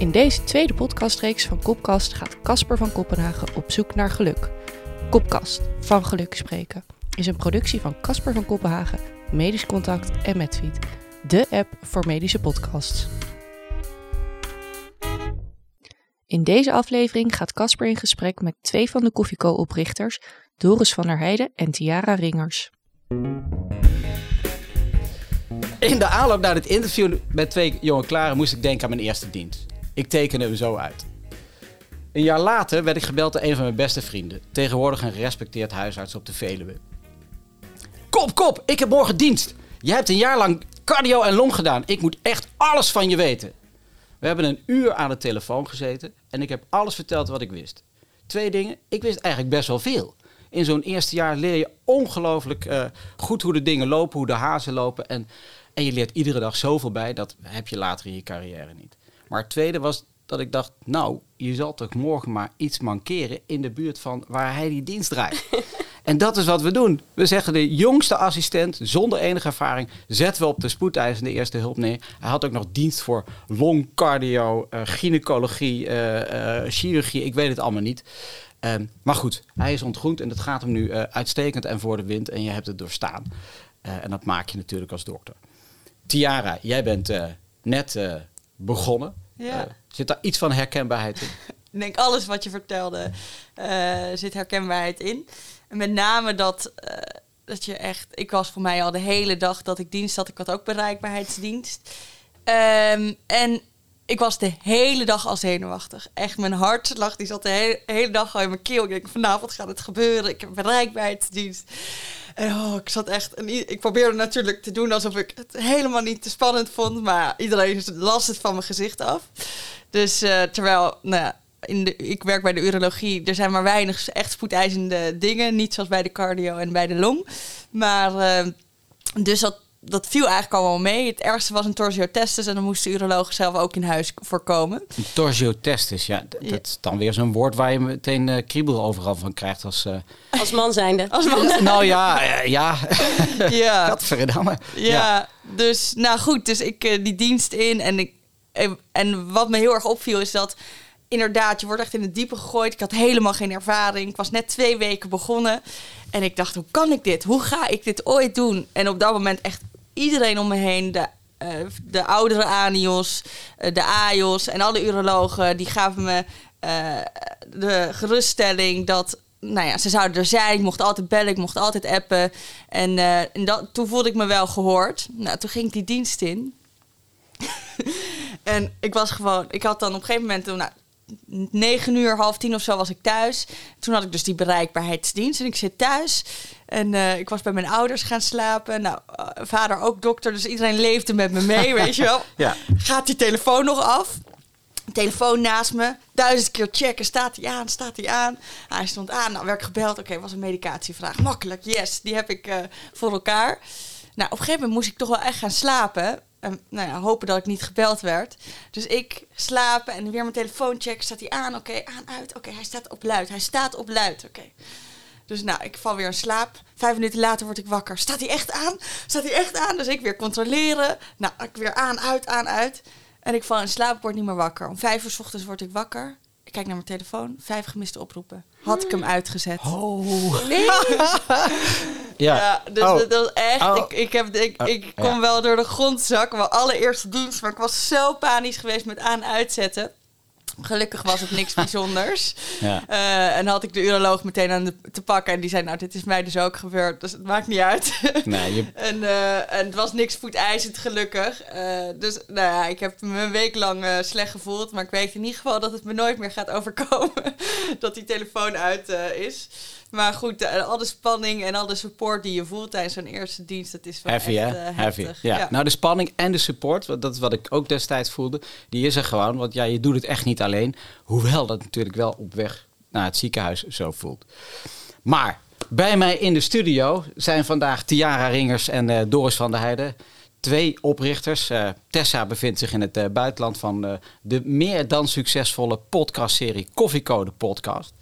In deze tweede podcastreeks van Kopkast gaat Casper van Kopenhagen op zoek naar geluk. Kopkast, van geluk spreken, is een productie van Casper van Kopenhagen, Medisch Contact en Medfeed, de app voor medische podcasts. In deze aflevering gaat Casper in gesprek met twee van de Koffieco-oprichters, Doris van der Heijden en Tiara Ringers. In de aanloop naar dit interview met twee jonge klaren moest ik denken aan mijn eerste dienst. Ik tekende hem zo uit. Een jaar later werd ik gebeld door een van mijn beste vrienden, tegenwoordig een gerespecteerd huisarts op de Veluwe. Kop, kop, ik heb morgen dienst. Jij hebt een jaar lang cardio en long gedaan. Ik moet echt alles van je weten. We hebben een uur aan de telefoon gezeten en ik heb alles verteld wat ik wist. Twee dingen, ik wist eigenlijk best wel veel. In zo'n eerste jaar leer je ongelooflijk uh, goed hoe de dingen lopen, hoe de hazen lopen. En, en je leert iedere dag zoveel bij, dat heb je later in je carrière niet. Maar het tweede was dat ik dacht, nou, je zal toch morgen maar iets mankeren in de buurt van waar hij die dienst draait. en dat is wat we doen. We zeggen de jongste assistent, zonder enige ervaring, zetten we op de spoedeisende eerste hulp neer. Hij had ook nog dienst voor longcardio, uh, gynaecologie, uh, uh, chirurgie, ik weet het allemaal niet. Um, maar goed, hij is ontgroend en het gaat hem nu uitstekend en voor de wind en je hebt het doorstaan. en dat maak je natuurlijk als dokter. Tiara, jij bent net begonnen. Ja. Uh, zit daar iets van herkenbaarheid in? Ik denk alles wat je vertelde uh, zit herkenbaarheid in. En met name dat, uh, dat je echt... Ik was voor mij al de hele dag dat ik dienst had. Ik had ook bereikbaarheidsdienst. Um, en ik was de hele dag al zenuwachtig. Echt, mijn hart lag, die zat de hele, hele dag al in mijn keel. Ik denk, vanavond gaat het gebeuren. Ik heb bereikbaarheidsdienst. En oh, ik zat echt. En ik probeerde natuurlijk te doen alsof ik het helemaal niet te spannend vond. Maar iedereen las het van mijn gezicht af. Dus uh, terwijl, nou in de, ik werk bij de urologie. Er zijn maar weinig echt spoedeisende dingen. Niet zoals bij de cardio en bij de long. Maar uh, dus dat dat viel eigenlijk allemaal mee. Het ergste was een torsiotestis en dan moest de uroloog zelf ook in huis voorkomen. Een torsiotestis, ja. Dat ja. is dan weer zo'n woord waar je meteen uh, kriebel overal van krijgt als... Uh... Als man zijnde. Als man zijnde. nou ja, uh, ja. ja. Gadverdamme. Ja, ja, dus nou goed. Dus ik die dienst in en, ik, en wat me heel erg opviel is dat inderdaad, je wordt echt in het diepe gegooid. Ik had helemaal geen ervaring. Ik was net twee weken begonnen. En ik dacht, hoe kan ik dit? Hoe ga ik dit ooit doen? En op dat moment echt iedereen om me heen, de, uh, de oudere ANIOS, uh, de AIOS en alle urologen, die gaven me uh, de geruststelling dat nou ja, ze zouden er zijn. Ik mocht altijd bellen, ik mocht altijd appen. En, en dat, toen voelde ik me wel gehoord. Nou, toen ging ik die dienst in. en ik was gewoon, ik had dan op een gegeven moment, nou, negen uur, half tien of zo was ik thuis. Toen had ik dus die bereikbaarheidsdienst en ik zit thuis. En uh, ik was bij mijn ouders gaan slapen. Nou, uh, vader ook dokter, dus iedereen leefde met me mee, weet je wel. Ja. Gaat die telefoon nog af? Telefoon naast me, duizend keer checken. Staat hij aan? Staat hij aan? Hij stond aan. Nou, werd gebeld. Oké, okay, was een medicatievraag. Makkelijk, yes. Die heb ik uh, voor elkaar. Nou, op een gegeven moment moest ik toch wel echt gaan slapen. En, nou ja, hopen dat ik niet gebeld werd. Dus ik slapen en weer mijn telefoon checken. Staat hij aan? Oké, okay, aan, uit. Oké, okay, hij staat op luid. Hij staat op luid. Oké. Okay. Dus nou, ik val weer in slaap. Vijf minuten later word ik wakker. Staat hij echt aan? Staat hij echt aan? Dus ik weer controleren. Nou, ik weer aan, uit, aan, uit. En ik val in slaap, word niet meer wakker. Om vijf uur s ochtends word ik wakker. Ik kijk naar mijn telefoon. Vijf gemiste oproepen. Had ik hem uitgezet. Oh. Nee. ja. ja. dus oh. dat was echt... Oh. Ik, ik, heb, ik, Oh, ik kom ja. wel door de grond zakken. Mijn allereerste dienst. Maar ik was zo panisch geweest met aan-uitzetten. Gelukkig was het niks bijzonders. Ja. Uh, en had ik de uroloog meteen aan de, te pakken. En die zei, nou, dit is mij dus ook gebeurd. Dus het maakt niet uit. Nee, je... en, uh, en het was niks voeteisend, gelukkig. Uh, dus nou ja, ik heb me een week lang slecht gevoeld. Maar ik weet in ieder geval dat het me nooit meer gaat overkomen. dat die telefoon uit is. Maar goed, al de spanning en al de support die je voelt tijdens zo'n eerste dienst, dat is wel heavy, echt hè? uh, heavy. heftig. Ja. Nou, de spanning en de support, dat is wat ik ook destijds voelde, die is er gewoon. Want ja, je doet het echt niet alleen. Hoewel dat natuurlijk wel op weg naar het ziekenhuis zo voelt. Maar bij mij in de studio zijn vandaag Tiara Ringers en uh, Doris van der Heijden. Twee oprichters. Uh, Tessa bevindt zich in het uh, buitenland van de meer dan succesvolle podcastserie Koffiecode Podcast.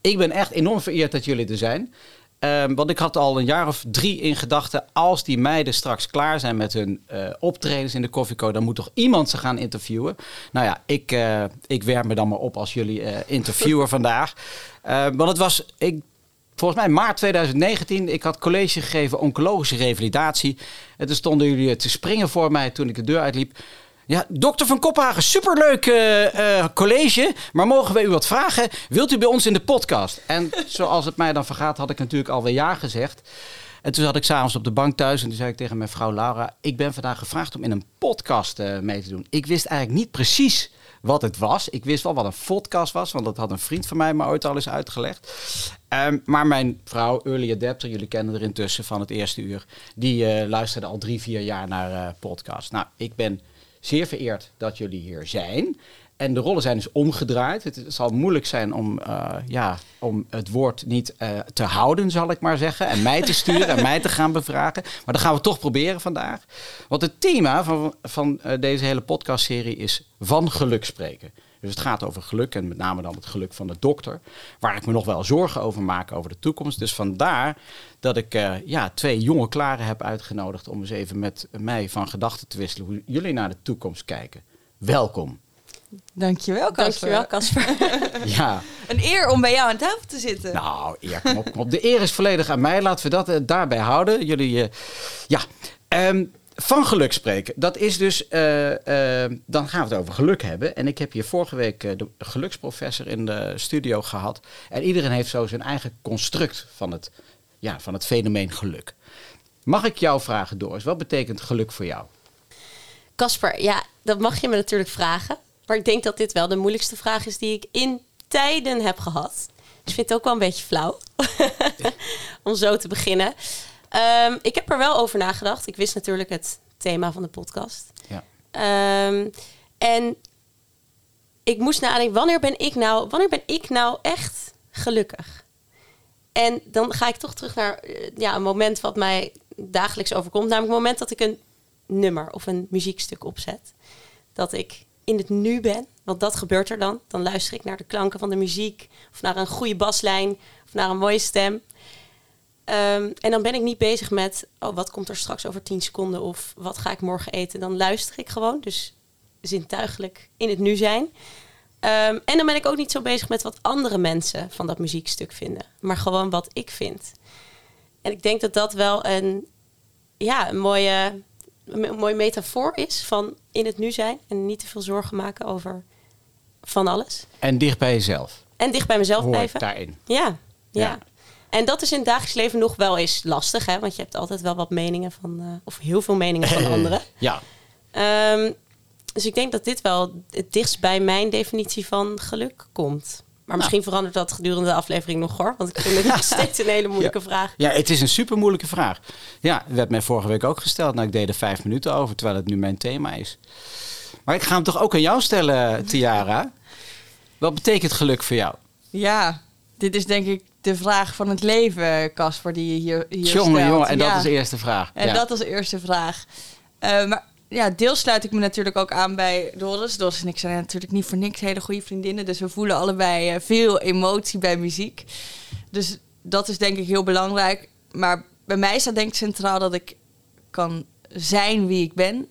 Ik ben echt enorm vereerd dat jullie er zijn. Ehm, want ik had al een jaar of drie in gedachten. Als die meiden straks klaar zijn met hun eh, optredens in de Koffieco, dan moet toch iemand ze gaan interviewen. Nou ja, ik, eh, ik werp me dan maar op als jullie eh, interviewer vandaag. Ehm, want het was, ik, volgens mij maart 2019. Ik had college gegeven oncologische revalidatie. En toen stonden jullie te springen voor mij toen ik de deur uitliep. Ja, dokter van Kophagen, superleuk eh, eh, college. Maar mogen we u wat vragen? Wilt u bij ons in de podcast? En zoals het mij dan vergaat, had ik natuurlijk alweer ja gezegd. En toen zat ik s'avonds op de bank thuis en toen zei ik tegen mijn vrouw Laura... ik ben vandaag gevraagd om in een podcast eh, mee te doen. Ik wist eigenlijk niet precies wat het was. Ik wist wel wat een podcast was, want dat had een vriend van mij me ooit al eens uitgelegd. Ehm, maar mijn vrouw, Early Adapter, jullie kennen er intussen van het eerste uur... die luisterde al drie, vier jaar naar podcasts. Nou, ik ben zeer vereerd dat jullie hier zijn. En de rollen zijn dus omgedraaid. Het zal moeilijk zijn om, uh, ja, om het woord niet uh, te houden, zal ik maar zeggen. En mij te sturen en mij te gaan bevragen. Maar dat gaan we toch proberen vandaag. Want het thema van, van uh, deze hele podcastserie is van geluk spreken. Dus het gaat over geluk en met name dan het geluk van de dokter. Waar ik me nog wel zorgen over maak over de toekomst. Dus vandaar dat ik uh, ja, twee jonge klaren heb uitgenodigd om eens even met mij van gedachten te wisselen hoe jullie naar de toekomst kijken. Welkom. Dankjewel, Casper. Dankjewel, Casper. ja. Een eer om bij jou aan tafel te zitten. Nou, eer, kom op, kom op. De eer is volledig aan mij. Laten we dat uh, daarbij houden. Jullie, uh, ja. Um, van geluk spreken. Dat is dus, uh, uh, dan gaan we het over geluk hebben. En ik heb hier vorige week uh, de geluksprofessor in de studio gehad. En iedereen heeft zo zijn eigen construct van het, ja, van het fenomeen geluk. Mag ik jou vragen, Doris, wat betekent geluk voor jou? Casper, ja, dat mag je me natuurlijk vragen. Maar ik denk dat dit wel de moeilijkste vraag is die ik in tijden heb gehad. Ik vind het ook wel een beetje flauw om zo te beginnen. Um, ik heb er wel over nagedacht. Ik wist natuurlijk het thema van de podcast. Ja. Um, en ik moest nadenken, wanneer ben ik nou, wanneer ben ik nou echt gelukkig? En dan ga ik toch terug naar ja, een moment wat mij dagelijks overkomt. Namelijk het moment dat ik een nummer of een muziekstuk opzet. Dat ik in het nu ben. Want dat gebeurt er dan. Dan luister ik naar de klanken van de muziek. Of naar een goede baslijn. Of naar een mooie stem. Um, en dan ben ik niet bezig met, oh, wat komt er straks over 10 seconden of wat ga ik morgen eten. Dan luister ik gewoon, dus zintuigelijk in het nu zijn. Um, en dan ben ik ook niet zo bezig met wat andere mensen van dat muziekstuk vinden, maar gewoon wat ik vind. En ik denk dat dat wel een, ja, een mooie, een mooie metafoor is van in het nu zijn en niet te veel zorgen maken over van alles. En dicht bij jezelf. En dicht bij mezelf Hoort blijven. daarin. Ja, ja. Ja. En dat is in het dagelijks leven nog wel eens lastig, hè? want je hebt altijd wel wat meningen van, uh, of heel veel meningen van anderen. Ja. Um, dus ik denk dat dit wel het dichtst bij mijn definitie van geluk komt. Maar misschien verandert dat gedurende de aflevering nog hoor. Want ik vind het nog steeds een hele moeilijke ja. vraag. Ja, het is een super moeilijke vraag. Ja, werd mij vorige week ook gesteld. Nou, ik deed er vijf minuten over, terwijl het nu mijn thema is. Maar ik ga hem toch ook aan jou stellen, Tiara. Wat betekent geluk voor jou? Ja, dit is denk ik de vraag van het leven, Casper, die je hier, hier jongen, stelt. jongen, en ja. dat is de eerste vraag. En ja. dat als eerste vraag. Uh, maar ja, deels sluit ik me natuurlijk ook aan bij Doris. Doris en ik zijn natuurlijk niet voor niks hele goede vriendinnen. Dus we voelen allebei uh, veel emotie bij muziek. Dus dat is denk ik heel belangrijk. Maar bij mij staat denk ik centraal dat ik kan zijn wie ik ben.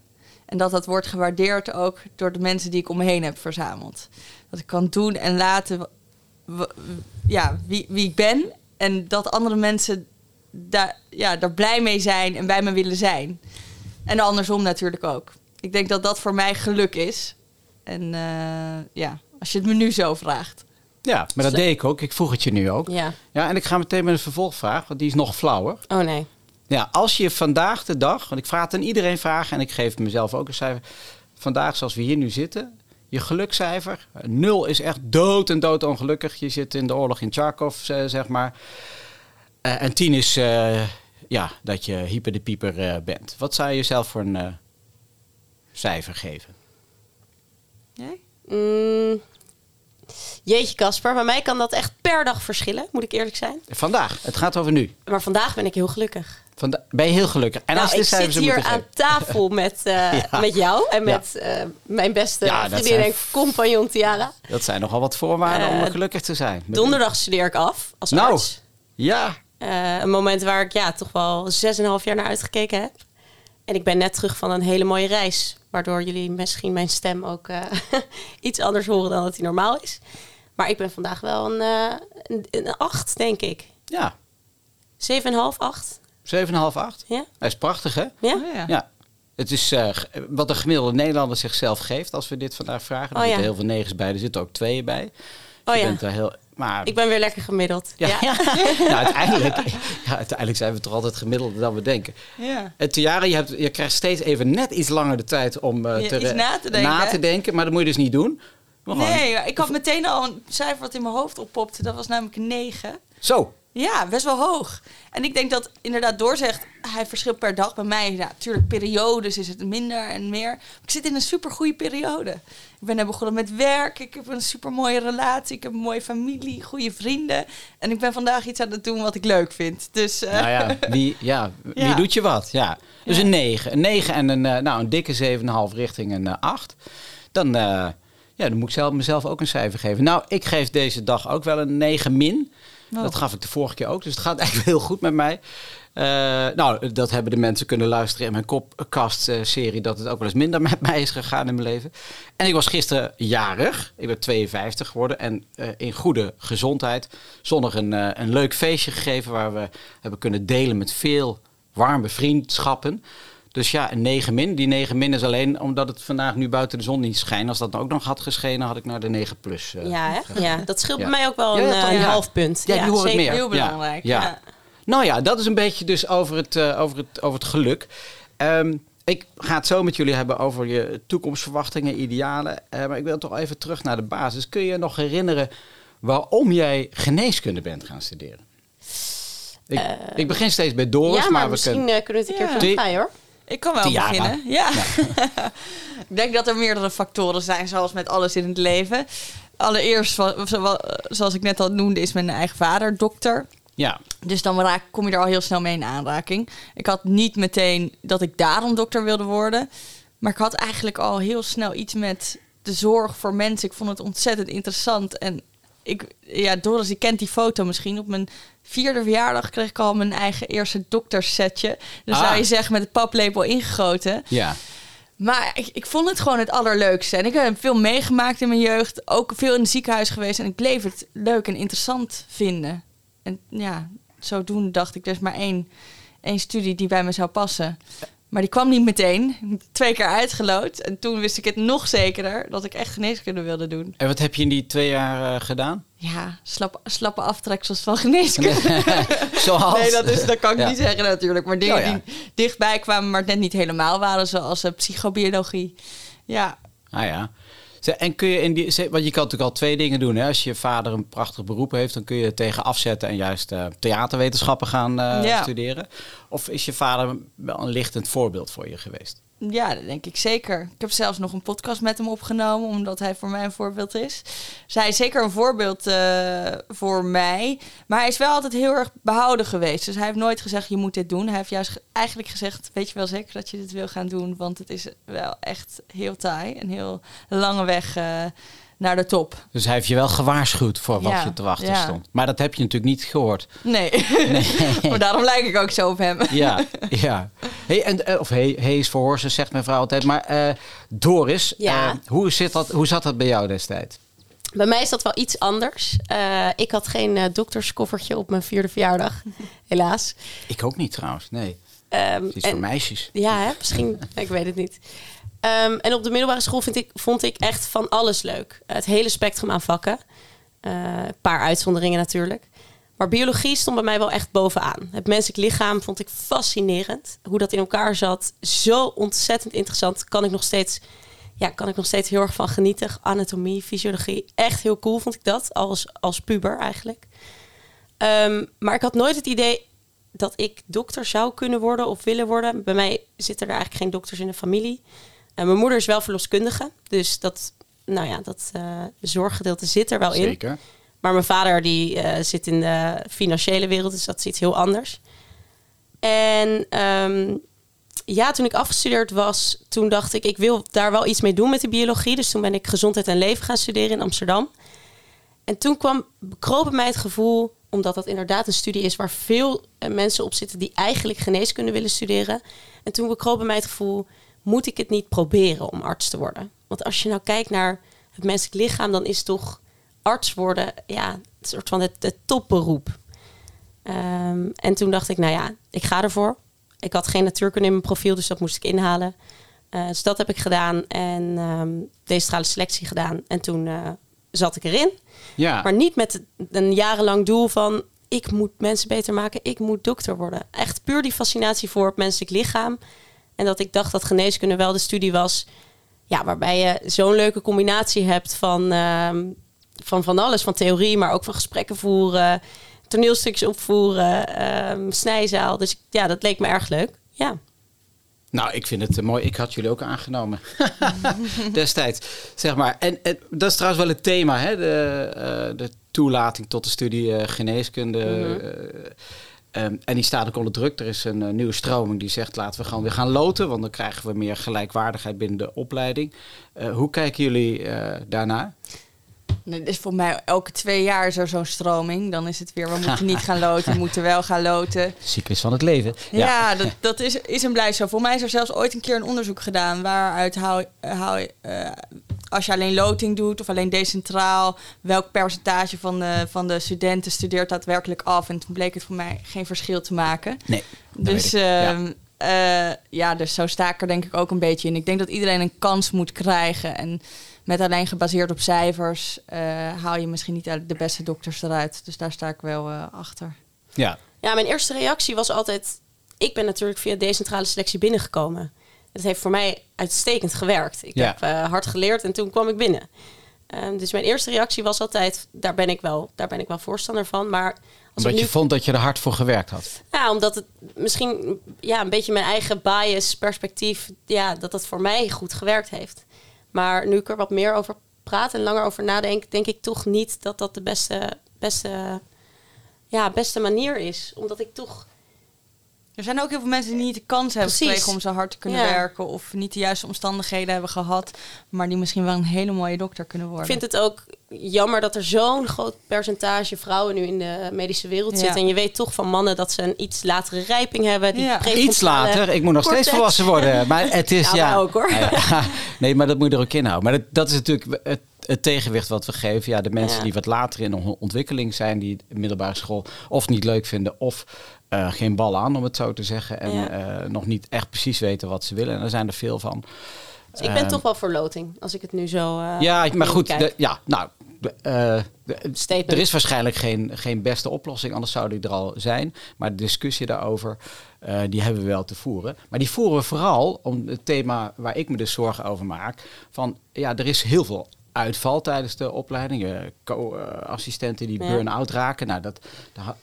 En dat dat wordt gewaardeerd ook door de mensen die ik om me heen heb verzameld. Dat ik kan doen en laten ja, wie, wie ik ben. En dat andere mensen daar, ja, daar blij mee zijn en bij me willen zijn. En andersom natuurlijk ook. Ik denk dat dat voor mij geluk is. En uh, ja, als je het me nu zo vraagt. Ja, maar dat deed ik ook. Ik vroeg het je nu ook. Ja. ja en ik ga meteen met een vervolgvraag, want die is nog flauwer. Oh nee. Ja, als je vandaag de dag, want ik vraag het aan iedereen vragen en ik geef mezelf ook een cijfer. Vandaag, zoals we hier nu zitten, je gelukcijfer. Nul is echt dood en dood ongelukkig. Je zit in de oorlog in Charkov, zeg maar. Uh, en tien is uh, ja, dat je hyper de pieper bent. Wat zou je jezelf voor een cijfer geven? Jij? Mm, jeetje Casper, bij mij kan dat echt per dag verschillen, moet ik eerlijk zijn. Vandaag, het gaat over nu. Maar vandaag ben ik heel gelukkig. Vanda ben je heel gelukkig. En nou, als ik zit hier aan tafel met, uh, ja. met jou en met ja. uh, mijn beste ja, vriendin zijn... en compagnon Tiara. Dat zijn nogal wat voorwaarden uh, om gelukkig te zijn. Donderdag studeer ik af als nou, arts. Ja, Eh, een moment waar ik ja, toch wel 6,5 jaar naar uitgekeken heb. En ik ben net terug van een hele mooie reis. Waardoor jullie misschien mijn stem ook eh, iets anders horen dan dat die normaal is. Maar ik ben vandaag wel een, eh een, een 8, denk ik. Ja, 7,5, 8. 7,5, 8. Ja? Hij is prachtig, hè? Ja? Oh, ja. Ja. Het is eh, wat de gemiddelde Nederlander zichzelf geeft als we dit vandaag vragen. Er Oh, zitten ja. heel veel negens bij, er zitten ook tweeën bij. Oh je ja. bent er heel... Maar Ik ben weer lekker gemiddeld. Ja, Ja. ja. uiteindelijk, ja, uiteindelijk zijn we toch altijd gemiddelder dan we denken. Ja. En Tiara, je, hebt, je krijgt steeds even net iets langer de tijd om eh, Ja, te, iets na te denken. na te denken, maar dat moet je dus niet doen. Maar gewoon- Nee, ik had meteen al een cijfer wat in mijn hoofd oppopte. Dat was namelijk een 9. Zo, Ja, best wel hoog. En ik denk dat inderdaad doorzegt, hij verschilt per dag bij mij. Ja, natuurlijk, periodes is het minder en meer. Ik zit in een super goede periode. Ik ben begonnen met werk. Ik heb een super mooie relatie. Ik heb een mooie familie, goede vrienden. En ik ben vandaag iets aan het doen wat ik leuk vind. Dus eh, nou ja, wie, ja, wie Ja. doet je wat? Ja. Dus een 9. Een 9 en een, eh, nou, een dikke 7,5 richting een eh, 8. Dan, eh, ja, dan moet ik zelf, mezelf ook een cijfer geven. Nou, ik geef deze dag ook wel een 9 min. Oh. Dat gaf ik de vorige keer ook, dus het gaat eigenlijk heel goed met mij. Eh, nou, dat hebben de mensen kunnen luisteren in mijn Kopkast-serie... dat het ook wel eens minder met mij is gegaan in mijn leven. En ik was gisteren jarig. Ik ben 52 geworden en eh, in goede gezondheid. Zondag een, eh, een leuk feestje gegeven... waar we hebben kunnen delen met veel warme vriendschappen. Dus ja, een 9 min. Die 9 min is alleen omdat het vandaag nu buiten de zon niet schijnt. Als dat nou ook nog had geschenen, had ik naar de 9 plus eh, Ja, hè? ja, dat scheelt Ja. bij mij ook wel Ja, een, ja, eh, een ja. half punt. Ja, die hoor zeker. meer. heel Ja, belangrijk. ja. Ja. Nou ja, dat is een beetje dus over het, eh, over het, over het geluk. Ehm, ik ga het zo met jullie hebben over je toekomstverwachtingen, idealen. Eh, maar ik wil toch even terug naar de basis. Kun je je nog herinneren waarom jij geneeskunde bent gaan studeren? Ik, ik begin steeds bij Doris, ja, maar, we misschien kunnen... kunnen we het een Ja. keer terugdraaien hoor. Ik kan wel Tiara. beginnen. Ja. ik denk dat er meerdere factoren zijn, zoals met alles in het leven. Allereerst, zoals ik net al noemde, is mijn eigen vader dokter. Ja, Dus dan raak, kom je er al heel snel mee in aanraking. Ik had niet meteen dat ik daarom dokter wilde worden. Maar ik had eigenlijk al heel snel iets met de zorg voor mensen. Ik vond het ontzettend interessant. En ik, ja, Doris, die kent die foto misschien. Op mijn vierde verjaardag kreeg ik al mijn eigen eerste doktersetje. Dan Ah. zou je zeggen met het paplepel ingegoten. ja. Maar ik, ik vond het gewoon het allerleukste. En ik heb veel meegemaakt in mijn jeugd. Ook veel in het ziekenhuis geweest. En ik bleef het leuk en interessant vinden. En ja, zodoende dacht ik, er is maar één, één studie die bij me zou passen. Maar die kwam niet meteen. Twee keer uitgeloot. En toen wist ik het nog zekerder dat ik echt geneeskunde wilde doen. En wat heb je in die twee jaar eh, gedaan? Ja, slap, slappe aftreksels van geneeskunde. Zoals... Nee, dat, is, dat kan ik Ja. niet zeggen natuurlijk. Maar dingen Oh, ja. die dichtbij kwamen, maar net niet helemaal waren. Zoals eh, psychobiologie. Ja, Ah ja. En kun je in die, want je kan natuurlijk al twee dingen doen. Hè? Als je vader een prachtig beroep heeft, dan kun je het tegen afzetten en juist eh, theaterwetenschappen gaan eh, Ja. studeren. Of is je vader wel een lichtend voorbeeld voor je geweest? Ja, dat denk ik zeker. Ik heb zelfs nog een podcast met hem opgenomen, omdat hij voor mij een voorbeeld is. Dus hij is zeker een voorbeeld eh, voor mij. Maar hij is wel altijd heel erg behouden geweest. Dus hij heeft nooit gezegd, je moet dit doen. Hij heeft juist ge- eigenlijk gezegd, weet je wel zeker dat je dit wil gaan doen? Want het is wel echt heel taai. Een heel lange weg eh, naar de top. Dus hij heeft je wel gewaarschuwd voor wat Ja, je te wachten ja. stond. Maar dat heb je natuurlijk niet gehoord. Nee, maar daarom lijk ik ook zo op hem. Ja, ja. Hey, en, eh, of hey, hey is voor horses, zegt mijn vrouw altijd. Maar eh, Doris, Ja. eh, hoe, zit dat, hoe zat dat bij jou destijds? Bij mij is dat wel iets anders. Eh, ik had geen eh, dokterskoffertje op mijn vierde verjaardag, helaas. Ik ook niet trouwens, nee. Ehm, Het is en- voor meisjes. Ja, hè? misschien. ik weet het niet. Ehm, en op de middelbare school vind ik, vond ik echt van alles leuk. Het hele spectrum aan vakken. Eh, Een paar uitzonderingen natuurlijk. Maar biologie stond bij mij wel echt bovenaan. Het menselijk lichaam vond ik fascinerend. Hoe dat in elkaar zat. Zo ontzettend interessant. Kan ik nog steeds, ja, kan ik nog steeds heel erg van genieten. Anatomie, fysiologie. Echt heel cool vond ik dat. Als, als puber eigenlijk. Ehm, maar ik had nooit het idee dat ik dokter zou kunnen worden of willen worden. Bij mij zitten er eigenlijk geen dokters in de familie. En mijn moeder is wel verloskundige. Dus dat, nou ja, dat eh, zorggedeelte zit er wel in. Zeker. Maar mijn vader die eh, zit in de financiële wereld, dus dat is iets heel anders. En ehm, ja, toen ik afgestudeerd was, toen dacht ik, ik wil daar wel iets mee doen met de biologie. Dus toen ben ik gezondheid en leven gaan studeren in Amsterdam. En toen kwam, bekroop bij mij het gevoel, Omdat dat inderdaad een studie is waar veel eh, mensen op zitten die eigenlijk geneeskunde willen studeren. En toen bekroop bij mij het gevoel, moet ik het niet proberen om arts te worden? Want als je nou kijkt naar het menselijk lichaam, dan is toch arts worden ja, een soort van het, het topberoep. Ehm, en toen dacht ik, nou ja, ik ga ervoor. Ik had geen natuurkunde in mijn profiel, dus dat moest ik inhalen. Eh, dus dat heb ik gedaan en ehm decentrale selectie gedaan. En toen eh, zat ik erin. Ja. Maar niet met een jarenlang doel van... ik moet mensen beter maken, ik moet dokter worden. Echt puur die fascinatie voor het menselijk lichaam. En dat ik dacht dat geneeskunde wel de studie was... Ja, waarbij je zo'n leuke combinatie hebt van, ehm, van van alles. Van theorie, maar ook van gesprekken voeren... toneelstukjes opvoeren, ehm, snijzaal. Dus ja, dat leek me erg leuk. Ja. Nou, ik vind het eh, mooi. Ik had jullie ook aangenomen destijds, zeg maar. En, en dat is trouwens wel het thema, hè? De, eh, de toelating tot de studie eh, geneeskunde. eh, ehm, en die staat ook onder druk. Er is een eh, nieuwe stroming die zegt: laten we gewoon weer gaan loten, want dan krijgen we meer gelijkwaardigheid binnen de opleiding. Eh, hoe kijken jullie eh, daarnaar? Dit is voor mij elke twee jaar zo zo'n stroming. Dan is het weer, we moeten niet gaan loten, we moeten wel gaan loten. Cyclus van het leven. Ja, dat, dat is, is en blijft zo. Voor mij is er zelfs ooit een keer een onderzoek gedaan waaruit hou, hou, als je alleen loting doet of alleen decentraal, welk percentage van de, van de studenten studeert daadwerkelijk af. En toen bleek het voor mij geen verschil te maken. Nee. Dus weet ik. Ja. ehm, eh, ja, dus zo sta ik er denk ik ook een beetje in. Ik denk dat iedereen een kans moet krijgen. En met alleen gebaseerd op cijfers eh, haal je misschien niet de beste dokters eruit. Dus daar sta ik wel eh, achter. ja. Ja, mijn eerste reactie was altijd... Ik ben natuurlijk via decentrale selectie binnengekomen. Het heeft voor mij uitstekend gewerkt. Ik Ja. heb eh, hard geleerd en toen kwam ik binnen. Ehm, dus mijn eerste reactie was altijd... Daar ben ik wel, daar ben ik wel voorstander van. Maar Omdat je vond dat je er hard voor gewerkt had. ja, omdat het misschien ja, een beetje mijn eigen bias, perspectief... Ja, dat dat voor mij goed gewerkt heeft. Maar nu ik er wat meer over praat en langer over nadenk... denk ik toch niet dat dat de beste, beste, ja, beste manier is. Omdat ik toch... Er zijn ook heel veel mensen die niet de kans hebben Precies. gekregen om zo hard te kunnen Ja. werken. Of niet de juiste omstandigheden hebben gehad. Maar die misschien wel een hele mooie dokter kunnen Ik worden. vind het ook jammer dat er zo'n groot percentage vrouwen nu in de medische wereld Ja. zit. En je weet toch van mannen dat ze een iets latere rijping hebben. Die Ja. Iets later. Ik moet nog steeds cortex. volwassen worden. Maar het is Ja, ook, hoor. Nee, maar dat moet je er ook in houden. Maar dat, dat is natuurlijk het, het tegenwicht wat we geven. Ja, de mensen Ja. die wat later in de ontwikkeling zijn, die de middelbare school of niet leuk vinden of eh, geen bal aan, om het zo te zeggen. En Ja. eh, nog niet echt precies weten wat ze willen. En er zijn er veel van. Dus ik ben Ehm, toch wel voor loting, als ik het nu zo. eh, ja, maar goed. de- ja, nou. de- eh, er is waarschijnlijk geen, geen beste oplossing, anders zou die er al zijn. Maar de discussie daarover, eh, die hebben we wel te voeren. Maar die voeren we vooral om het thema waar ik me dus zorgen over maak. Van ja, er is heel veel uitval tijdens de opleiding. Eh, Co-assistenten die Ja. burn-out raken. Nou, dat,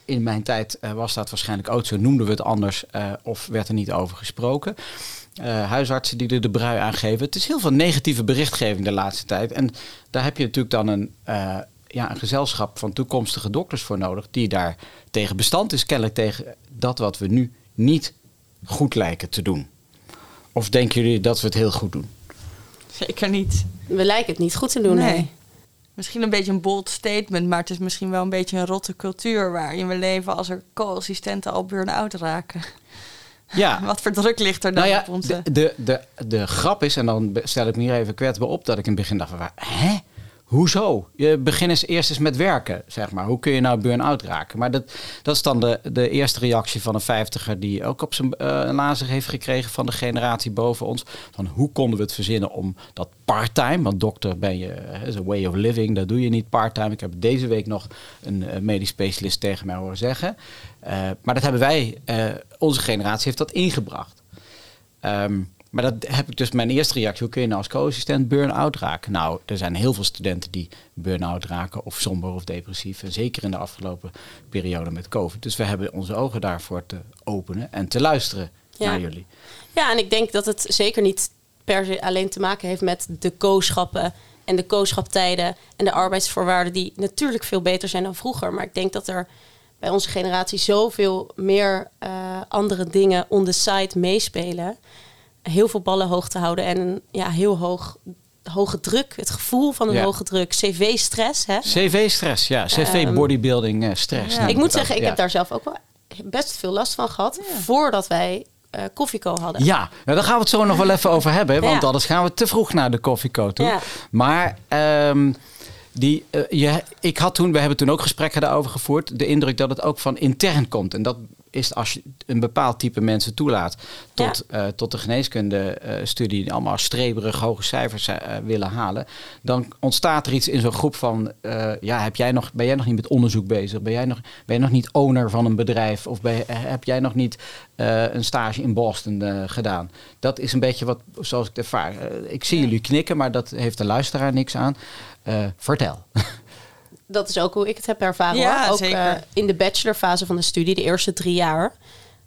in mijn tijd eh, was dat waarschijnlijk ook zo. Noemden we het anders eh, of werd er niet over gesproken. Eh, huisartsen die er de brui aan geven. Het is heel veel negatieve berichtgeving de laatste tijd. En daar heb je natuurlijk dan een, ja, een gezelschap van toekomstige dokters voor nodig. Die daar tegen bestand is. Kennelijk tegen dat wat we nu niet goed lijken te doen. Of denken jullie dat we het heel goed doen? Zeker niet. We lijken het niet goed te doen. nee. Misschien een beetje een bold statement, maar het is misschien wel een beetje een rotte cultuur waarin we leven als er co-assistenten al burn-out raken. Ja, Wat voor druk ligt er dan nou ja, op onze... de, de, de, de grap is, en dan stel ik me hier even kwetsbaar op, dat ik in het begin dacht van, hè? Hoezo? Je begin eens eerst eens met werken, zeg maar. Hoe kun je nou burn-out raken? Maar dat, dat is dan de, de eerste reactie van een vijftiger die ook op zijn eh lazer heeft gekregen van de generatie boven ons. Van hoe konden we het verzinnen om dat part-time, want dokter ben je, hè, is een way of living, dat doe je niet part-time. Ik heb deze week nog een eh, medisch specialist tegen mij horen zeggen. Eh, maar dat hebben wij, eh, onze generatie heeft dat ingebracht. Ehm, maar dat heb ik dus mijn eerste reactie. Hoe kun je nou als co-assistent burn-out raken? Nou, er zijn heel veel studenten die burn-out raken of somber of depressief. En zeker in de afgelopen periode met COVID. Dus we hebben onze ogen daarvoor te openen en te luisteren Ja. naar jullie. Ja, en ik denk dat het zeker niet per se alleen te maken heeft met de kooschappen en de kooschaptijden en de arbeidsvoorwaarden die natuurlijk veel beter zijn dan vroeger. Maar ik denk dat er bij onze generatie zoveel meer eh, andere dingen on the side meespelen. Heel veel ballen hoog te houden en een ja, heel hoog hoge druk, het gevoel van een Ja. hoge druk, cv-stress. Hè? CV-stress, ja. CV Ehm, bodybuilding eh, stress. ja. Ik moet zeggen, ik Ja. heb daar zelf ook wel best veel last van gehad voordat wij eh Koffieco hadden. Ja, nou, daar gaan we het zo nog wel even over hebben. Want Ja. anders gaan we te vroeg naar de koffieco toe. Ja. Maar ehm, die, eh, je, ik had toen, we hebben toen ook gesprekken daarover gevoerd. De indruk dat het ook van intern komt. En dat is als je een bepaald type mensen toelaat tot, eh, tot de geneeskunde-studie, die allemaal streberig hoge cijfers eh, willen halen. Dan ontstaat er iets in zo'n groep van: eh, ja, heb jij nog, ben jij nog niet met onderzoek bezig? Ben jij nog, ben je nog niet owner van een bedrijf? Of ben heb jij nog niet eh, een stage in Boston eh, gedaan? Dat is een beetje wat, zoals ik het ervaar. Eh, ik zie jullie knikken, maar dat heeft de luisteraar niks aan. Eh, vertel. Dat is ook hoe ik het heb ervaren. Ja, hoor. Ook zeker. eh, in de bachelorfase van de studie, de eerste drie jaar,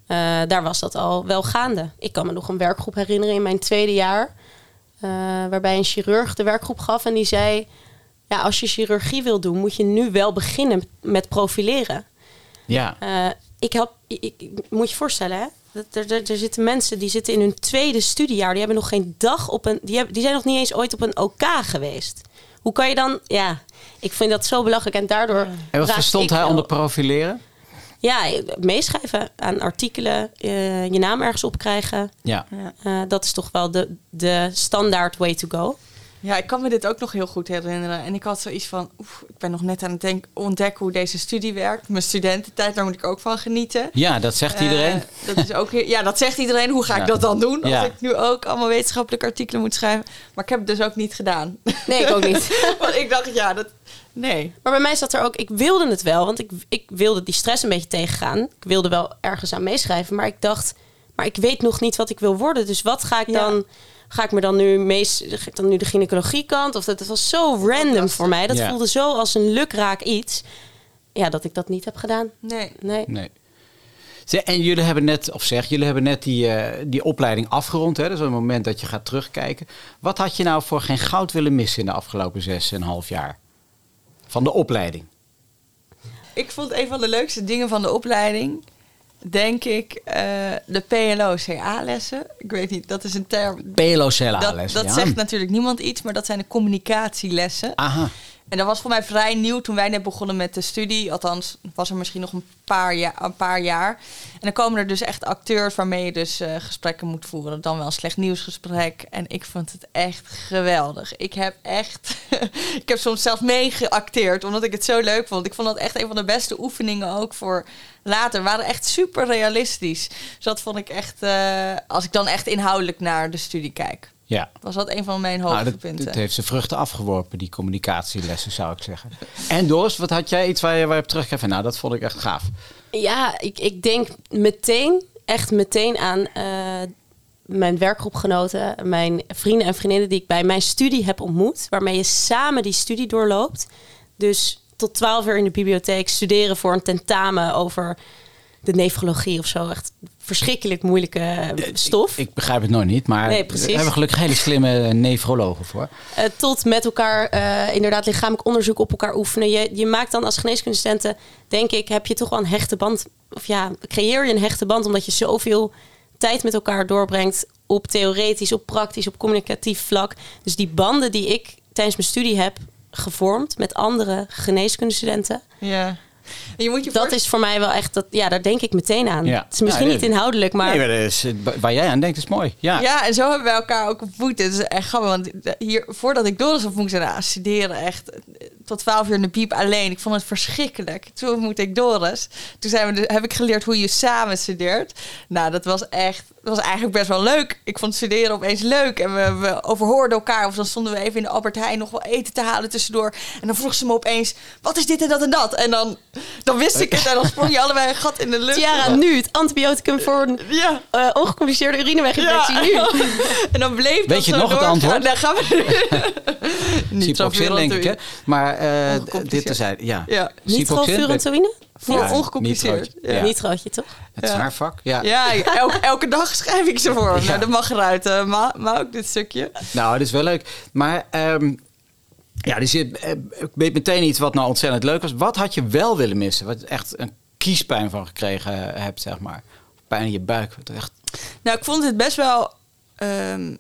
eh, daar was dat al wel gaande. Ik kan me nog een werkgroep herinneren in mijn tweede jaar, eh, waarbij een chirurg de werkgroep gaf en die zei: ja, als je chirurgie wil doen, moet je nu wel beginnen met profileren. Ja. Eh, ik help, ik, ik- moet je voorstellen, hè? Dat Er, er, er zitten mensen die zitten in hun tweede studiejaar. Die hebben nog geen dag op een. Die, hebben, die zijn nog niet eens ooit op een OK geweest. Hoe kan je dan. Ja, ik vind dat zo belachelijk. En daardoor. En wat verstond hij wel- onder profileren? Ja, meeschrijven aan artikelen. eh, je naam ergens opkrijgen. Ja. Ja. Eh, dat is toch wel de, de standaard way to go. Ja, ik kan me dit ook nog heel goed herinneren. En ik had zoiets van, oef, ik ben nog net aan het denk, ontdekken hoe deze studie werkt. Mijn studententijd, daar moet ik ook van genieten. ja, dat zegt iedereen. Eh, dat is ook, ja, dat zegt iedereen. Hoe ga ik dat dan doen? Als Ja. ik nu ook allemaal wetenschappelijke artikelen moet schrijven. Maar ik heb het dus ook niet gedaan. Nee, ik ook niet. Want ik dacht, ja, dat... Nee. Maar bij mij zat er ook, ik wilde het wel, want ik, ik wilde die stress een beetje tegengaan. Ik wilde wel ergens aan meeschrijven, maar ik dacht, maar ik weet nog niet wat ik wil worden. Dus wat ga ik Ja. dan, ga ik me dan nu mees, ga ik dan nu de gynaecologie kant? Of dat, dat was zo random voor mij. Dat Ja. voelde zo als een lukraak iets. Ja, dat ik dat niet heb gedaan. Nee. Nee. Nee. Zeg, En jullie hebben net, of zeg, jullie hebben net die, eh, die opleiding afgerond. Hè? Dat is een moment dat je gaat terugkijken. Wat had je nou voor geen goud willen missen in de afgelopen zes en een half jaar? Van de opleiding. Ik vond een van de leukste dingen van de opleiding, denk ik, eh, de PLO-CA-lessen. Ik weet niet, dat is een term. PLO-cella-les. Dat, dat ja. zegt natuurlijk niemand iets, maar dat zijn de communicatielessen. Aha. En dat was voor mij vrij nieuw toen wij net begonnen met de studie. Althans, was er misschien nog een paar, jaar, een paar jaar. En dan komen er dus echt acteurs waarmee je dus eh, gesprekken moet voeren. Dan wel een slecht nieuwsgesprek. En ik vond het echt geweldig. Ik heb echt... ik heb soms zelfs meegeacteerd, omdat ik het zo leuk vond. Ik vond dat echt een van de beste oefeningen ook voor later. Waren echt super realistisch. Dus dat vond ik echt... eh, als ik dan echt inhoudelijk naar de studie kijk. Ja. Was dat een van mijn Nou, hoogtepunten. dat heeft zijn vruchten afgeworpen, die communicatielessen, zou ik zeggen. En Doris, wat had jij iets waar je, waar je op van, Nou, dat vond ik echt gaaf. Ja, ik, ik denk meteen, echt meteen aan eh, mijn werkgroepgenoten, mijn vrienden en vriendinnen die ik bij mijn studie heb ontmoet, waarmee je samen die studie doorloopt. Dus tot twaalf uur in de bibliotheek studeren voor een tentamen over de nefrologie of zo. Echt verschrikkelijk moeilijke eh, stof. Ik, ik begrijp het nog niet, maar Nee, precies. we hebben gelukkig hele slimme nefrologen voor. Eh, tot met elkaar eh, inderdaad lichamelijk onderzoek op elkaar oefenen. Je, je maakt dan als geneeskundestudenten, denk ik, heb je toch wel een hechte band. Of ja, creëer je een hechte band omdat je zoveel tijd met elkaar doorbrengt op theoretisch, op praktisch, op communicatief vlak. Dus die banden die ik tijdens mijn studie heb gevormd met andere geneeskundestudenten. Ja. Je moet je Dat voor- is voor mij wel echt, dat, ja, daar denk ik meteen aan. Ja. Het is misschien Ja, niet inhoudelijk, maar Nee, maar is, waar jij aan denkt is mooi. Ja. Ja, en zo hebben we elkaar ook ontmoet. Het is echt grappig, want hier, voordat ik Doris op moest nou, studeren, echt tot 12 uur in de piep alleen. Ik vond het verschrikkelijk. Toen ontmoette ik Doris. Toen zijn we de- heb ik geleerd hoe je samen studeert. Nou, dat was echt, dat was eigenlijk best wel leuk. Ik vond studeren opeens leuk. En we, we overhoorden elkaar. Of dan stonden we even in de Albert Heijn nog wel eten te halen tussendoor. En dan vroeg ze me opeens, wat is dit en dat en dat? En dan, dan wist ik het. En dan sprong je allebei een gat in de lucht. Tiara, nu het antibioticum voor een Ja. eh, ongecompliceerde urineweginfectie. Nu. en dan bleef dat Weet je zo nog het antwoord? Daar gaan we Niet Ciproxin, denk ik. Hè? Maar eh, Ongecompliceerd. dit tezijde, ja. Ja. Nitrofurantoïne? Voor Ja, ongecompliceerd. nitrootje. Ja. Ja. Nitrootje, toch? Het is Ja. haar vak. Ja. Ja, elke, elke dag schrijf ik ze voor. Ja. Nou, dat mag eruit, eh, maar, maar ook dit stukje. Nou, dat is wel leuk. Maar ehm, ja, dus je eh, ik weet meteen iets wat nou ontzettend leuk was. Wat had je wel willen missen? Wat je echt een kiespijn van gekregen hebt, zeg maar. Pijn in je buik. Wat echt, Nou, ik vond het best wel... ehm,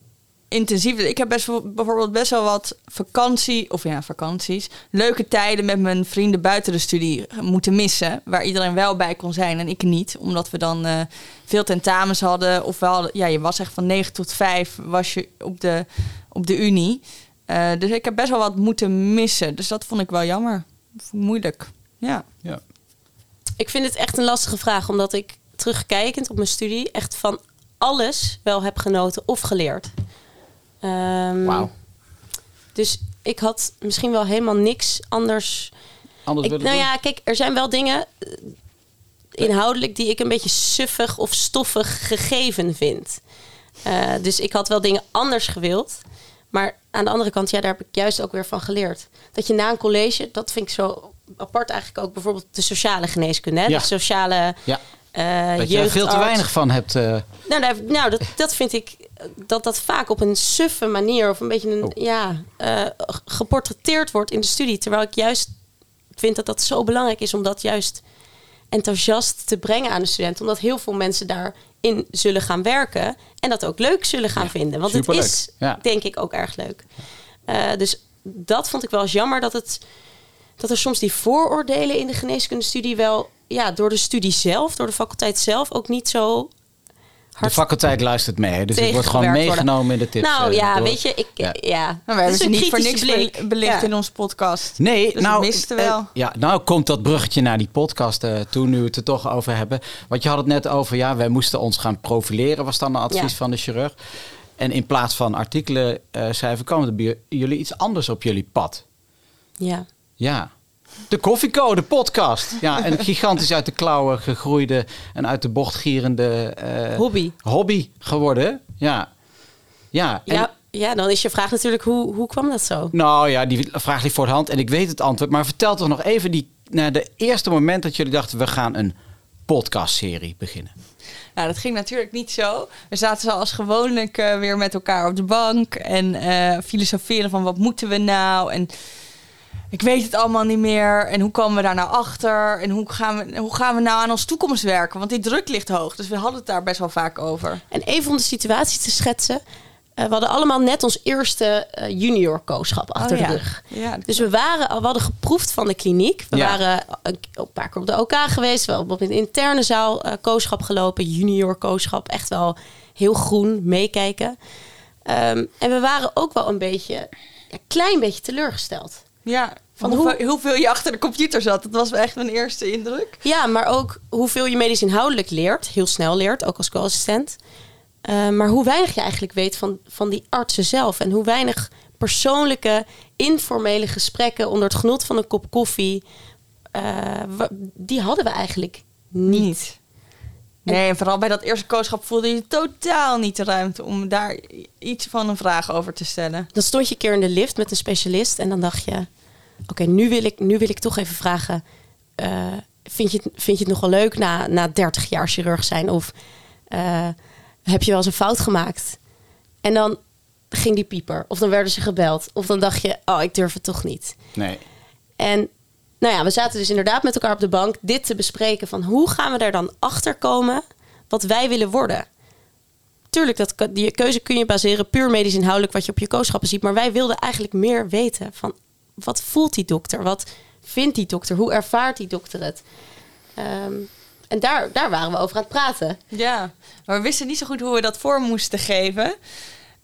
intensief. Ik heb best wel, bijvoorbeeld best wel wat vakantie, of ja, vakanties, leuke tijden met mijn vrienden buiten de studie moeten missen. Waar iedereen wel bij kon zijn en ik niet. Omdat we dan eh, veel tentamens hadden. Ofwel, ja, je was echt van 9 tot 5 was je op de, op de unie. Eh, dus ik heb best wel wat moeten missen. Dus dat vond ik wel jammer. Moeilijk. Ja. Ja. Ik vind het echt een lastige vraag, omdat ik terugkijkend op mijn studie echt van alles wel heb genoten of geleerd. Ehm, Wauw. Dus ik had misschien wel helemaal niks anders. Anders Ik, nou doen? ja, kijk, er zijn wel dingen eh, inhoudelijk die ik een beetje suffig of stoffig gegeven vind. Eh, dus ik had wel dingen anders gewild. Maar aan de andere kant, ja, daar heb ik juist ook weer van geleerd. Dat je na een college, dat vind ik zo apart eigenlijk ook bijvoorbeeld de sociale geneeskunde. Hè? Ja. De sociale Ja, eh dat je er veel te weinig van hebt. eh, Nou, daar, nou dat, dat vind ik dat dat vaak op een suffe manier of een beetje een, Oh. ja, g- geportretteerd wordt in de studie. Terwijl ik juist vind dat dat zo belangrijk is om dat juist enthousiast te brengen aan de studenten. Omdat heel veel mensen daarin zullen gaan werken en dat ook leuk zullen gaan Ja, vinden. Want superleuk. het is Ja. denk ik ook erg leuk. Dus dat vond ik wel eens jammer dat het dat er soms die vooroordelen in de geneeskundestudie wel ja, door de studie zelf, door de faculteit zelf ook niet zo de faculteit luistert mee. Dus het wordt gewoon worden. meegenomen in de tips. Nou eh, ja, door- weet je, ik, Ja. ja. Nou, we hebben ze niet voor niks blik. belicht Ja. in onze podcast. Nee, Dus nou, we eh, wel. ja, nou komt dat bruggetje naar die podcast eh, toen nu we het er toch over hebben. Want je had het net over, ja, wij moesten ons gaan profileren, was dan een advies Ja. van de chirurg. En in plaats van artikelen eh, schrijven, kwam er bij jullie iets anders op jullie pad. Ja. Ja. De Koffiecode podcast. Ja, een gigantisch uit de klauwen gegroeide en uit de bocht gierende eh, Hobby. hobby geworden. Ja. Ja. en- Ja, ja, dan is je vraag natuurlijk, hoe, hoe kwam dat zo? nou ja, die vraag ligt voor de hand en ik weet het antwoord. Maar vertel toch nog even die, naar de eerste moment dat jullie dachten... we gaan een podcastserie beginnen. Nou, dat ging natuurlijk niet zo. We zaten zoals gewoonlijk eh, weer met elkaar op de bank en eh, filosoferen van wat moeten we nou en ik weet het allemaal niet meer en hoe komen we daar nou achter en hoe gaan we, hoe gaan we nou aan onze toekomst werken? Want die druk ligt hoog, dus we hadden het daar best wel vaak over. En even om de situatie te schetsen. eh, we hadden allemaal net ons eerste eh, junior kooschap achter Oh, de rug. Ja, Dus we, waren, al- we hadden geproefd van de kliniek. We Ja. waren een, een paar keer op de OK geweest. Wel op een interne zaal eh kooschap gelopen. Junior kooschap. Echt wel heel groen meekijken. Ehm, en we waren ook wel een beetje, een klein beetje teleurgesteld. Ja van hoeveel, hoeveel je achter de computer zat. Dat was echt mijn eerste indruk. Ja, maar ook hoeveel je medisch inhoudelijk leert. Heel snel leert, ook als co-assistent. Eh, maar hoe weinig je eigenlijk weet van, van die artsen zelf. En hoe weinig persoonlijke, informele gesprekken onder het genot van een kop koffie. eh, die hadden we eigenlijk niet. Nee, en vooral bij dat eerste kooschap voelde je totaal niet de ruimte om daar iets van een vraag over te stellen. Dan stond je een keer in de lift met een specialist. En dan dacht je: Oké, nu, wil ik, nu wil ik toch even vragen. eh, vind, je het, vind je het nog wel leuk na, na 30 jaar chirurg zijn? Of eh, heb je wel eens een fout gemaakt? En dan ging die pieper. Of dan werden ze gebeld. Of dan dacht je: Oh, ik durf het toch niet. Nee. En nou ja, we zaten dus inderdaad met elkaar op de bank dit te bespreken van hoe gaan we er dan achter komen wat wij willen worden. Tuurlijk, dat, die keuze kun je baseren puur medisch inhoudelijk wat je op je kooschappen ziet. Maar wij wilden eigenlijk meer weten van wat voelt die dokter? Wat vindt die dokter? Hoe ervaart die dokter het? Ehm, en daar, daar waren we over aan het praten. Ja, maar we wisten niet zo goed hoe we dat vorm moesten geven.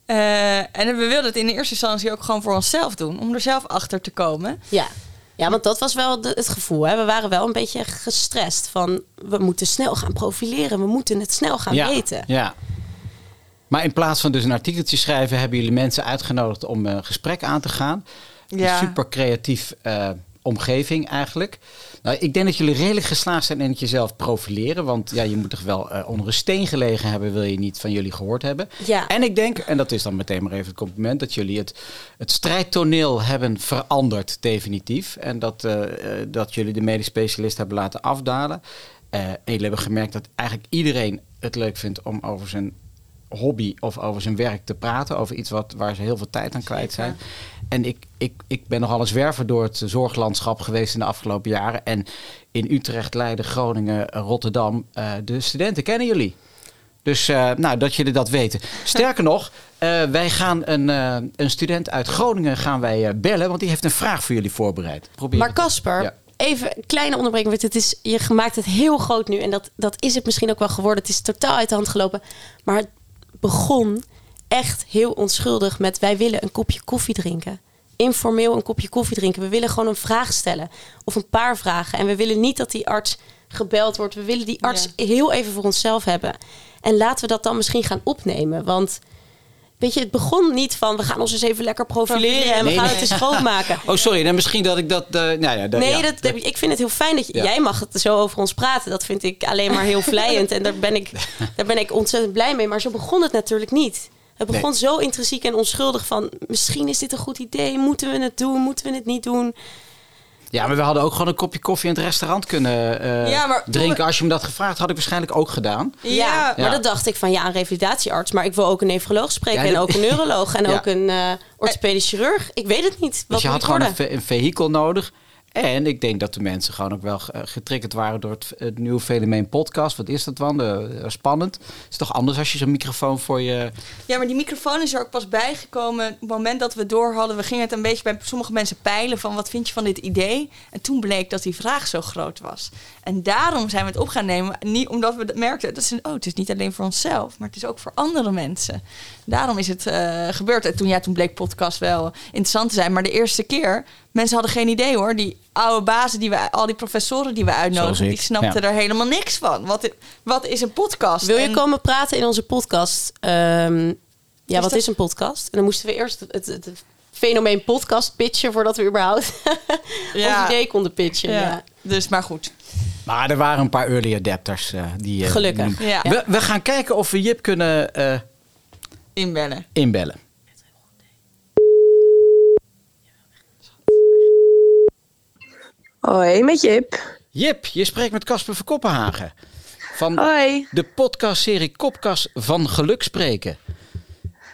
Eh, en we wilden het in de eerste instantie ook gewoon voor onszelf doen, om er zelf achter te komen. Ja, ja want dat was wel de- het gevoel. Hè? We waren wel een beetje gestrest van we moeten snel gaan profileren. We moeten het snel gaan ja. weten. Ja. Maar in plaats van dus een artikeltje schrijven... hebben jullie mensen uitgenodigd om een gesprek aan te gaan. Ja. Een super creatief eh, omgeving eigenlijk. Nou, ik denk dat jullie redelijk geslaagd zijn in het jezelf profileren. Want ja, je moet toch wel eh, onder een steen gelegen hebben... wil je niet van jullie gehoord hebben. Ja. En ik denk, en dat is dan meteen maar even het compliment... dat jullie het, het strijdtoneel hebben veranderd definitief. En dat, eh, dat jullie de medisch specialist hebben laten afdalen. Eh, en jullie hebben gemerkt dat eigenlijk iedereen het leuk vindt... om over zijn hobby of over zijn werk te praten. Over iets wat, waar ze heel veel tijd aan kwijt zijn. En ik, ik, ik ben nogal een zwerver door het zorglandschap geweest in de afgelopen jaren. En in Utrecht, Leiden, Groningen, Rotterdam. eh, de studenten kennen jullie. Dus uh, nou, dat jullie dat weten. Sterker nog, uh, wij gaan een, een student uit Groningen gaan wij bellen, want die heeft een vraag voor jullie voorbereid. Probeer maar Casper, ja. even een kleine onderbreking. Het is, je maakt het heel groot nu en dat, dat is het misschien ook wel geworden. Het is totaal uit de hand gelopen. Maar het begon echt heel onschuldig met wij willen een kopje koffie drinken. Informeel een kopje koffie drinken. We willen gewoon een vraag stellen of een paar vragen. En we willen niet dat die arts gebeld wordt. We willen die arts heel even voor onszelf hebben. En laten we dat dan misschien gaan opnemen. Want weet je, het begon niet van we gaan ons eens even lekker profileren en we gaan het eens schoonmaken. Oh, sorry. Dan misschien dat ik dat. Uh, nou ja, nee, ja. Dat, ik vind het heel fijn dat jij mag het zo over ons praten. Dat vind ik alleen maar heel vlijend. en daar ben, ik, daar ben ik ontzettend blij mee. Maar zo begon het natuurlijk niet. Het begon zo intrinsiek en onschuldig van misschien is dit een goed idee. Moeten we het doen? Moeten we het niet doen? Ja, maar we hadden ook gewoon een kopje koffie in het restaurant kunnen uh, drinken. Als je me dat gevraagd had, ik waarschijnlijk ook gedaan. Ja, maar dat dacht ik van ja, een revalidatiearts. Maar ik wil ook een nefroloog spreken en ook een neuroloog en ook een uh, orthopedisch chirurg. Ik weet het niet. Wat dus je had gewoon een, een vehikel nodig. En ik denk dat de mensen gewoon ook wel getriggerd waren door het, nieuwe fenomeen podcast. Wat is dat dan? De, spannend. Het is toch anders als je zo'n microfoon voor je... Ja, maar die microfoon is er ook pas bijgekomen. Op het moment dat we door hadden, we gingen het een beetje bij sommige mensen peilen van wat vind je van dit idee? En toen bleek dat die vraag zo groot was. En daarom zijn we het op gaan nemen. Niet omdat we merkten, dat is oh, het is niet alleen voor onszelf, maar het is ook voor andere mensen. Daarom is het uh, gebeurd. En toen, ja, toen bleek podcast wel interessant te zijn. Maar de eerste keer, mensen hadden geen idee hoor. Die oude bazen, die we, al die professoren die we uitnodigen, die snapten er helemaal niks van. Wat, wat is een podcast? Wil je komen praten in onze podcast? Um, ja, wat is een podcast? En dan moesten we eerst het, het, fenomeen podcast pitchen voordat we überhaupt ja. ons idee konden pitchen. Ja. Dus maar goed. Maar er waren een paar early adapters. Uh, die, uh, Gelukkig. ja. we, we, gaan kijken of we Jip kunnen uh, inbellen. inbellen. Hoi, met Jip. Jip, je spreekt met Casper van Koppenhagen. Van hoi. de podcastserie Kopkas van Geluk Spreken.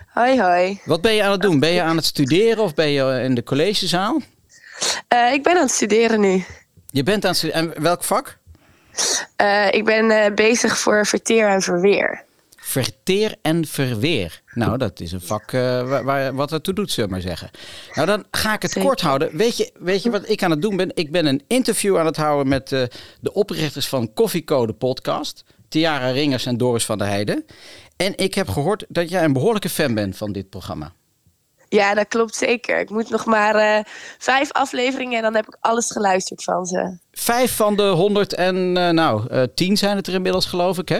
Hoi, hoi. Wat ben je aan het doen? Ben je aan het studeren of ben je in de collegezaal? Uh, ik ben aan het studeren nu. Je bent aan het studeren. En welk vak? Uh, ik ben uh, bezig voor verteer en verweer. Verteer en verweer. Nou, dat is een vak uh, waar, waar, wat ertoe doet, zullen we maar zeggen. Nou, dan ga ik het kort houden. Weet je, weet je wat ik aan het doen ben? Ik ben een interview aan het houden met de oprichters van Koffiecode Podcast. Tiara Ringers en Doris van der Heijden. En ik heb gehoord dat jij een behoorlijke fan bent van dit programma. Ja, dat klopt zeker. Ik moet nog maar uh, vijf afleveringen en dan heb ik alles geluisterd van ze. Vijf van de honderd en nou, tien zijn het er inmiddels, geloof ik, hè?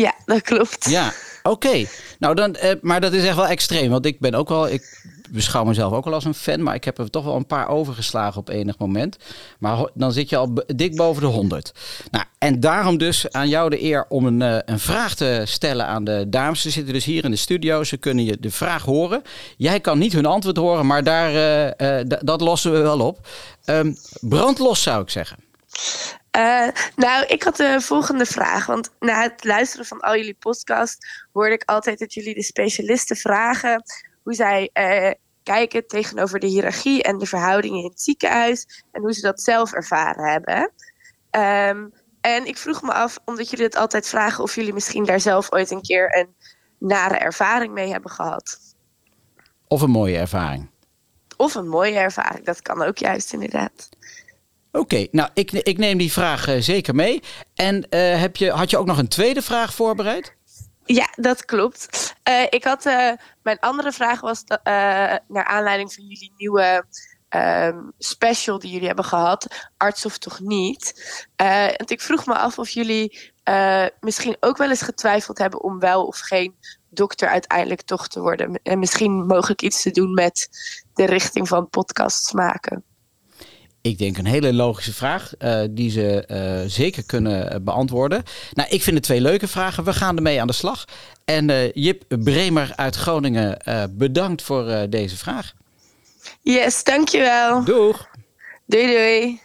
Ja, dat klopt. Ja, oké. Nou, dan, eh, maar dat is echt wel extreem. Want ik ben ook wel, ik beschouw mezelf ook wel als een fan, maar ik heb er toch wel een paar overgeslagen op enig moment. Maar dan zit je al dik boven de 100. Nou, en daarom dus aan jou de eer om een, uh, een vraag te stellen aan de dames. Ze zitten dus hier in de studio, ze kunnen je de vraag horen. Jij kan niet hun antwoord horen, maar daar, uh, dat lossen we wel op. Um, brandlos zou ik zeggen. Nou, ik had de volgende vraag. Want na het luisteren van al jullie podcasts hoorde ik altijd dat jullie de specialisten vragen hoe zij kijken tegenover de hiërarchie en de verhoudingen in het ziekenhuis en hoe ze dat zelf ervaren hebben. Um, en ik vroeg me af, omdat jullie het altijd vragen, of jullie misschien daar zelf ooit een keer een nare ervaring mee hebben gehad. Of een mooie ervaring. Of een mooie ervaring, dat kan ook juist inderdaad. Oké, nou ik, ik neem die vraag uh, zeker mee. En uh, heb je, had je ook nog een tweede vraag voorbereid? Ja, dat klopt. Uh, ik had, mijn andere vraag was naar aanleiding van jullie nieuwe um, special die jullie hebben gehad, arts of toch niet. want ik vroeg me af of jullie misschien ook wel eens getwijfeld hebben om wel of geen dokter uiteindelijk toch te worden. En misschien mogelijk iets te doen met de richting van podcasts maken. Ik denk een hele logische vraag uh, die ze uh, zeker kunnen eh, beantwoorden. Nou, ik vind het twee leuke vragen. We gaan ermee aan de slag. En uh, Jip Bremer uit Groningen, bedankt voor deze vraag. Yes, dankjewel. Doeg. Doei doei.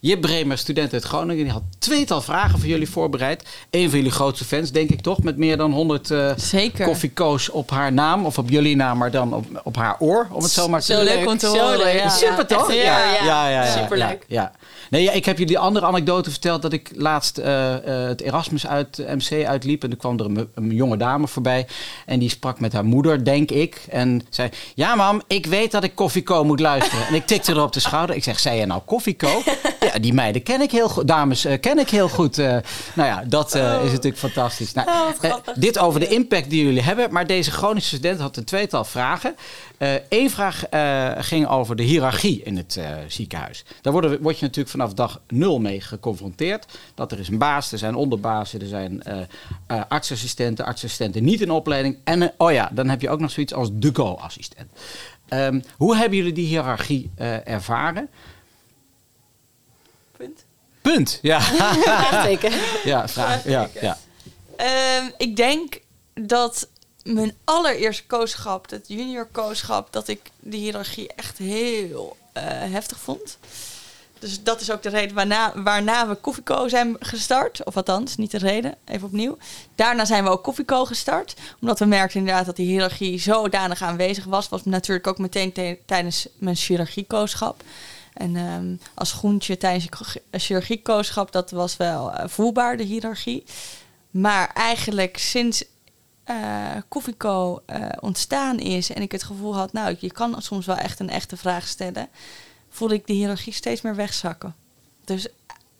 Jip Bremer, student uit Groningen, die had tweetal vragen voor jullie voorbereid. Een van jullie grootste fans, denk ik toch? Met meer dan 100 uh, Zeker. koffiekoos op haar naam. Of op jullie naam, maar dan op, op haar oor. Om het zo maar te Zo leuk om te horen. Ja. Super toch? Echt, ja, ja. Superleuk. Ja, ja. Nee, ja, ik heb jullie die andere anekdote verteld dat ik laatst eh, eh, het Erasmus uit eh, MC uitliep. En er kwam er een, een jonge dame voorbij. En die sprak met haar moeder, denk ik. En zei, ja mam, ik weet dat ik Koffieko moet luisteren. en ik tikte er op de schouder. Ik zeg, zei je nou Koffieko? ja, die meiden ken ik heel goed. Dames ken ik heel goed. Nou ja, dat eh, is natuurlijk fantastisch. Nou, Oh, dit over de impact die jullie hebben. Maar deze chronische student had een tweetal vragen. Eén vraag eh, ging over de hiërarchie in het eh, ziekenhuis. Daar worden, word je natuurlijk vanaf dag nul mee geconfronteerd. Dat er is een baas, er zijn onderbazen, er zijn eh eh, artsassistenten, artsassistenten niet in opleiding. En eh, oh ja, dan heb je ook nog zoiets als de go-assistent. Ehm, hoe hebben jullie die hiërarchie eh, ervaren? Punt. Punt. Ja, Vraagteken. ja, vraag. Ja, ja. Ehm, ik denk dat mijn allereerste kooschap, het junior kooschap, dat ik die hiërarchie echt heel eh, heftig vond. Dus dat is ook de reden waarna, waarna we Koffieco zijn gestart. Of althans, niet de reden, even opnieuw. Daarna zijn we ook Koffieco gestart. Omdat we merkten inderdaad dat die hiërarchie zodanig aanwezig was. Was natuurlijk ook meteen te- tijdens mijn chirurgiekooschap. En ehm, als groentje tijdens het chirurgiekooschap, dat was wel eh, voelbaar, de hiërarchie. Maar eigenlijk sinds eh Koffieco eh, ontstaan is en ik het gevoel had, nou, je kan soms wel echt een echte vraag stellen, voelde ik de hiërarchie steeds meer wegzakken. Dus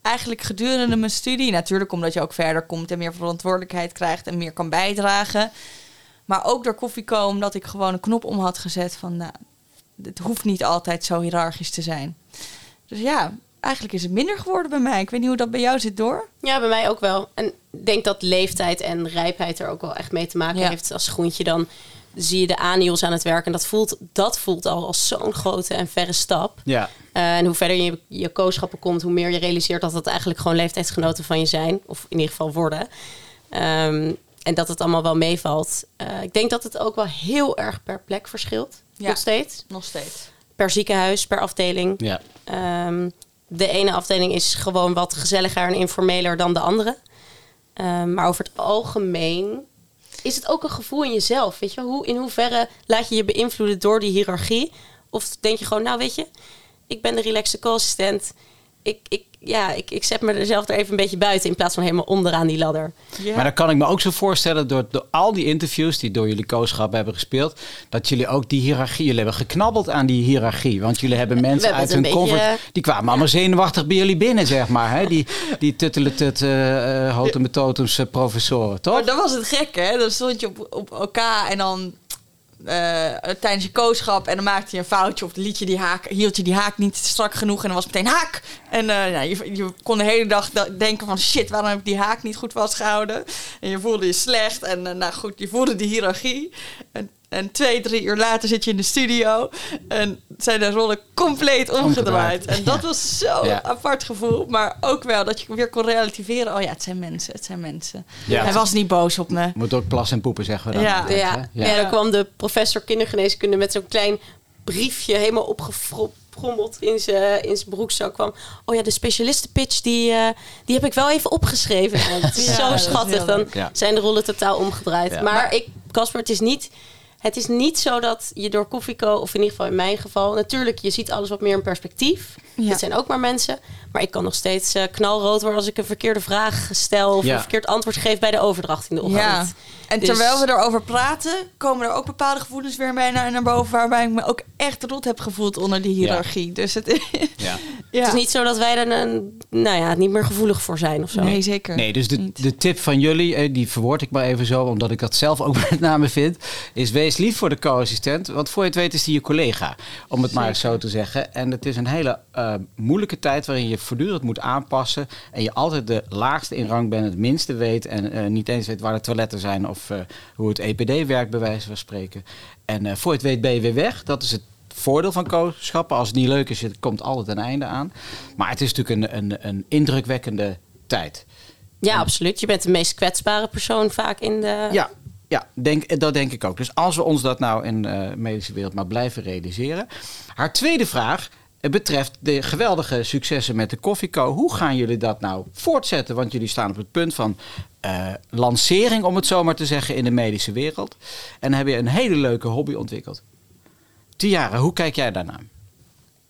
eigenlijk gedurende mijn studie, natuurlijk omdat je ook verder komt en meer verantwoordelijkheid krijgt en meer kan bijdragen. Maar ook door Koffieco, omdat ik gewoon een knop om had gezet van, nou, het hoeft niet altijd zo hiërarchisch te zijn. Dus ja, eigenlijk is het minder geworden bij mij. Ik weet niet hoe dat bij jou zit door. Ja, bij mij ook wel. En ik denk dat leeftijd en rijpheid er ook wel echt mee te maken Ja. heeft. Als groentje dan zie je de aniels aan het werk. En dat voelt, dat voelt al als zo'n grote en verre stap. ja. Eh, en hoe verder je je kooschappen komt, hoe meer je realiseert dat het eigenlijk gewoon leeftijdsgenoten van je zijn. Of in ieder geval worden. Ehm, en dat het allemaal wel meevalt. Eh, ik denk dat het ook wel heel erg per plek verschilt. Ja. Nog steeds. Nog steeds. Per ziekenhuis, per afdeling. ja. Ehm, de ene afdeling is gewoon wat gezelliger en informeler dan de andere. Ehm, maar over het algemeen is het ook een gevoel in jezelf. Weet je, hoe, in hoeverre laat je je beïnvloeden door die hiërarchie? Of denk je gewoon, nou weet je, ik ben de relaxte co-assistent. Ik, ik, ja, ik, ik zet me er zelf er even een beetje buiten in plaats van helemaal onderaan die ladder. Ja. Maar dan kan ik me ook zo voorstellen, door, door al die interviews die door jullie kooschap hebben gespeeld, dat jullie ook die hiërarchie, jullie hebben geknabbeld aan die hiërarchie. Want jullie hebben mensen hebben uit hun beetje- comfort, die kwamen allemaal zenuwachtig bij jullie binnen, zeg maar. Hè? Die, die tutteletut, uh, uh, hotemetotums uh, professoren, toch? Maar dat was het gekke, hè? Dan stond je op, op elkaar en dan eh, tijdens je kooschap en dan maakte je een foutje of liet je die haak, hield je die haak niet strak genoeg en dan was meteen haak. En eh, nou, je, kon de hele dag da- denken van shit, waarom heb ik die haak niet goed vastgehouden? En je voelde je slecht en eh, nou goed, je voelde die hiërarchie. En, en twee, drie uur later zit je in de studio en zijn de rollen compleet omgedraaid. Omgedraaid. En dat was zo'n Ja. apart gevoel, maar ook wel dat je weer kon relativeren. Oh ja, het zijn mensen, het zijn mensen. Ja. Hij was niet boos op me. Moet ook plas en poepen, zeggen we dan. Ja. altijd, Ja, ja. dan kwam de professor kindergeneeskunde met zo'n klein briefje helemaal opgefrommeld in zijn in zijn broekzak kwam. Oh ja, de specialistenpitch, die, eh, die heb ik wel even opgeschreven. Het is Ja, zo schattig. Dan. Ja. zijn de rollen totaal omgedraaid. Ja. Maar, ik, Casper, het is niet... Het is niet zo dat je door Koffieco, of in ieder geval in mijn geval... Natuurlijk, je ziet alles wat meer in perspectief. Ja. Het zijn ook maar mensen. Maar ik kan nog steeds eh, knalrood worden als ik een verkeerde vraag stel... of Ja. een verkeerd antwoord geef bij de overdracht in de ochtend. En Dus- terwijl we erover praten, komen er ook bepaalde gevoelens weer bij naar, naar boven. Waarbij ik me ook echt rot heb gevoeld onder die hiërarchie. Dus het is. Ja. ja. Het is niet zo dat wij er een, nou ja, niet meer gevoelig voor zijn of zo. Nee, zeker. Nee, dus de, niet. de tip van jullie, eh, die verwoord ik maar even zo, omdat ik dat zelf ook met name vind, is wees lief voor de co-assistent, want voor je het weet is die je collega, om het maar zo te zeggen. En het is een hele eh, moeilijke tijd waarin je voortdurend moet aanpassen en je altijd de laagste in rang bent, het minste weet en eh, niet eens weet waar de toiletten zijn of eh, hoe het EPD werkt, bij wijze van spreken. En eh, voor het weet ben je weer weg. Dat is het voordeel van kooschappen. Als het niet leuk is, het komt altijd een einde aan. Maar het is natuurlijk een, een, een indrukwekkende tijd. Ja, absoluut. Je bent de meest kwetsbare persoon vaak in de... Ja, ja denk, dat denk ik ook. Dus als we ons dat nou in de medische wereld maar blijven realiseren. Haar tweede vraag Het betreft de geweldige successen met de Koffieco. Hoe gaan jullie dat nou voortzetten? Want jullie staan op het punt van eh, lancering, om het zo maar te zeggen, in de medische wereld. En dan heb je een hele leuke hobby ontwikkeld. Tiara, hoe kijk jij daarnaar?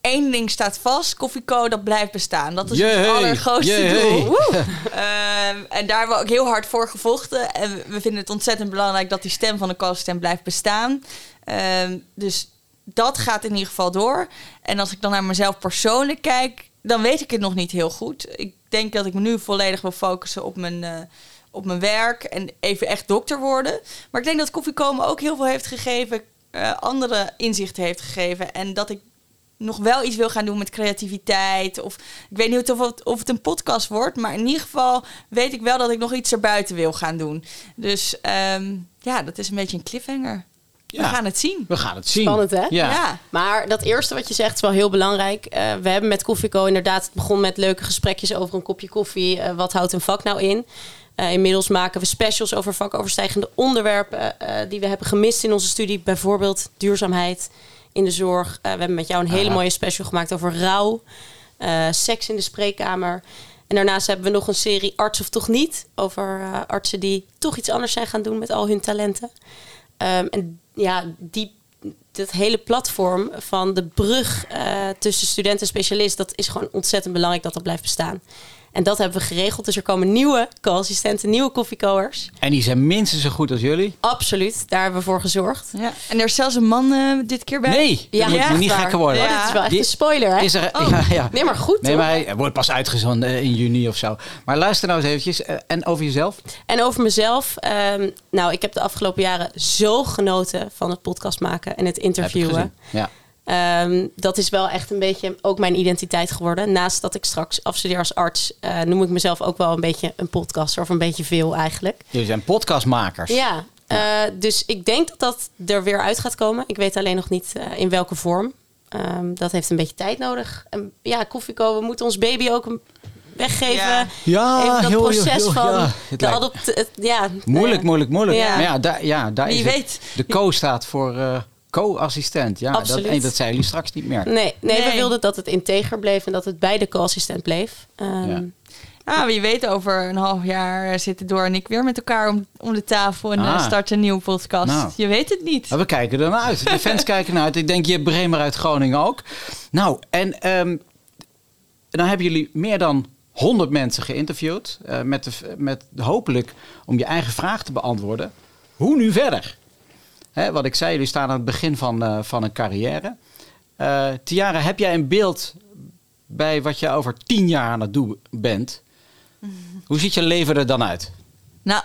Eén ding staat vast, Koffieco, dat blijft bestaan. Dat is Jee, het allergrootste jee. doel. Ehm, en daar hebben we ook heel hard voor gevochten. En we- vinden het ontzettend belangrijk dat die stem van de co-assistent blijft bestaan. Ehm, dus dat gaat in ieder geval door. En als ik dan naar mezelf persoonlijk kijk, dan weet ik het nog niet heel goed. Ik denk dat ik me nu volledig wil focussen op mijn, eh, op mijn werk en even echt dokter worden. Maar ik denk dat Koffieco me ook heel veel heeft gegeven, eh, andere inzichten heeft gegeven. En dat ik nog wel iets wil gaan doen met creativiteit. Of ik weet niet of het, of het een podcast wordt. Maar in ieder geval weet ik wel dat ik nog iets erbuiten wil gaan doen. Dus ehm, ja, dat is een beetje een cliffhanger. We Ja. gaan het zien. We gaan het zien. Spannend, hè? Ja. Ja. Maar dat eerste wat je zegt is wel heel belangrijk. Eh, we hebben met Koffieco inderdaad het begon met leuke gesprekjes over een kopje koffie. Eh, wat houdt een vak nou in? Eh, inmiddels maken we specials over vakoverstijgende onderwerpen eh, die we hebben gemist in onze studie. Bijvoorbeeld duurzaamheid in de zorg. Eh, we hebben met jou een hele Aha. mooie special gemaakt over rouw, eh, seks in de spreekkamer. En daarnaast hebben we nog een serie Arts of Toch Niet. Over eh, artsen die toch iets anders zijn gaan doen met al hun talenten. Ehm, en ja, die, dat hele platform van de brug eh, tussen student en specialist, dat is gewoon ontzettend belangrijk dat dat blijft bestaan. En dat hebben we geregeld. Dus er komen nieuwe co-assistenten, nieuwe koffiekoers. En die zijn minstens zo goed als jullie? Absoluut, daar hebben we voor gezorgd. Ja. En er is zelfs een man eh, dit keer bij. Nee, Ja, dat moet, niet waar. gekker worden. Ja. Oh, dit is wel echt Die- een spoiler, hè? Is er, Oh. ja, ja. Nee, maar goed, Nee, maar hij wordt pas uitgezonden eh, in juni of zo. Maar luister nou eens eventjes. eh, En over jezelf? En over mezelf. ehm, nou, ik heb de afgelopen jaren zo genoten van het podcast maken en het Heb ik interviewen. gezien. Ja. Ehm, dat is wel echt een beetje ook mijn identiteit geworden. Naast dat ik straks afstudeer als arts, eh, noem ik mezelf ook wel een beetje een podcaster. Of een beetje veel eigenlijk. Jullie zijn podcastmakers. Ja, eh, dus ik denk dat dat er weer uit gaat komen. Ik weet alleen nog niet eh, in welke vorm. Ehm, dat heeft een beetje tijd nodig. En ja, Koffieco, we moeten ons baby ook een- weggeven. Ja. Ja, Even dat heel, proces heel, van ja. Het de adopt... het- ja, Moeilijk, moeilijk, moeilijk. Ja. Maar ja, daar, ja, daar Wie is het. weet. De co staat voor eh, co-assistent. Ja, dat, en dat zijn jullie straks niet meer. Nee, nee, we wilden dat het integer bleef en dat het bij de co-assistent bleef. Ehm, Ja. Ah, wie weet, over een half jaar zitten Door en ik weer met elkaar om, om de tafel en eh, Ah. starten een nieuwe podcast. Nou. Je weet het niet. Maar we kijken er naar uit. De fans kijken naar uit. Ik denk je Bremer uit Groningen ook. Nou, en ehm, dan hebben jullie meer dan 100 mensen geïnterviewd. eh, met, de, met hopelijk om je eigen vraag te beantwoorden. Hoe nu verder? Hè, wat ik zei, jullie staan aan het begin van, eh, van een carrière. Eh, Tiara, heb jij een beeld bij wat je over tien jaar aan het doen bent? Hoe ziet je leven er dan uit? Nou,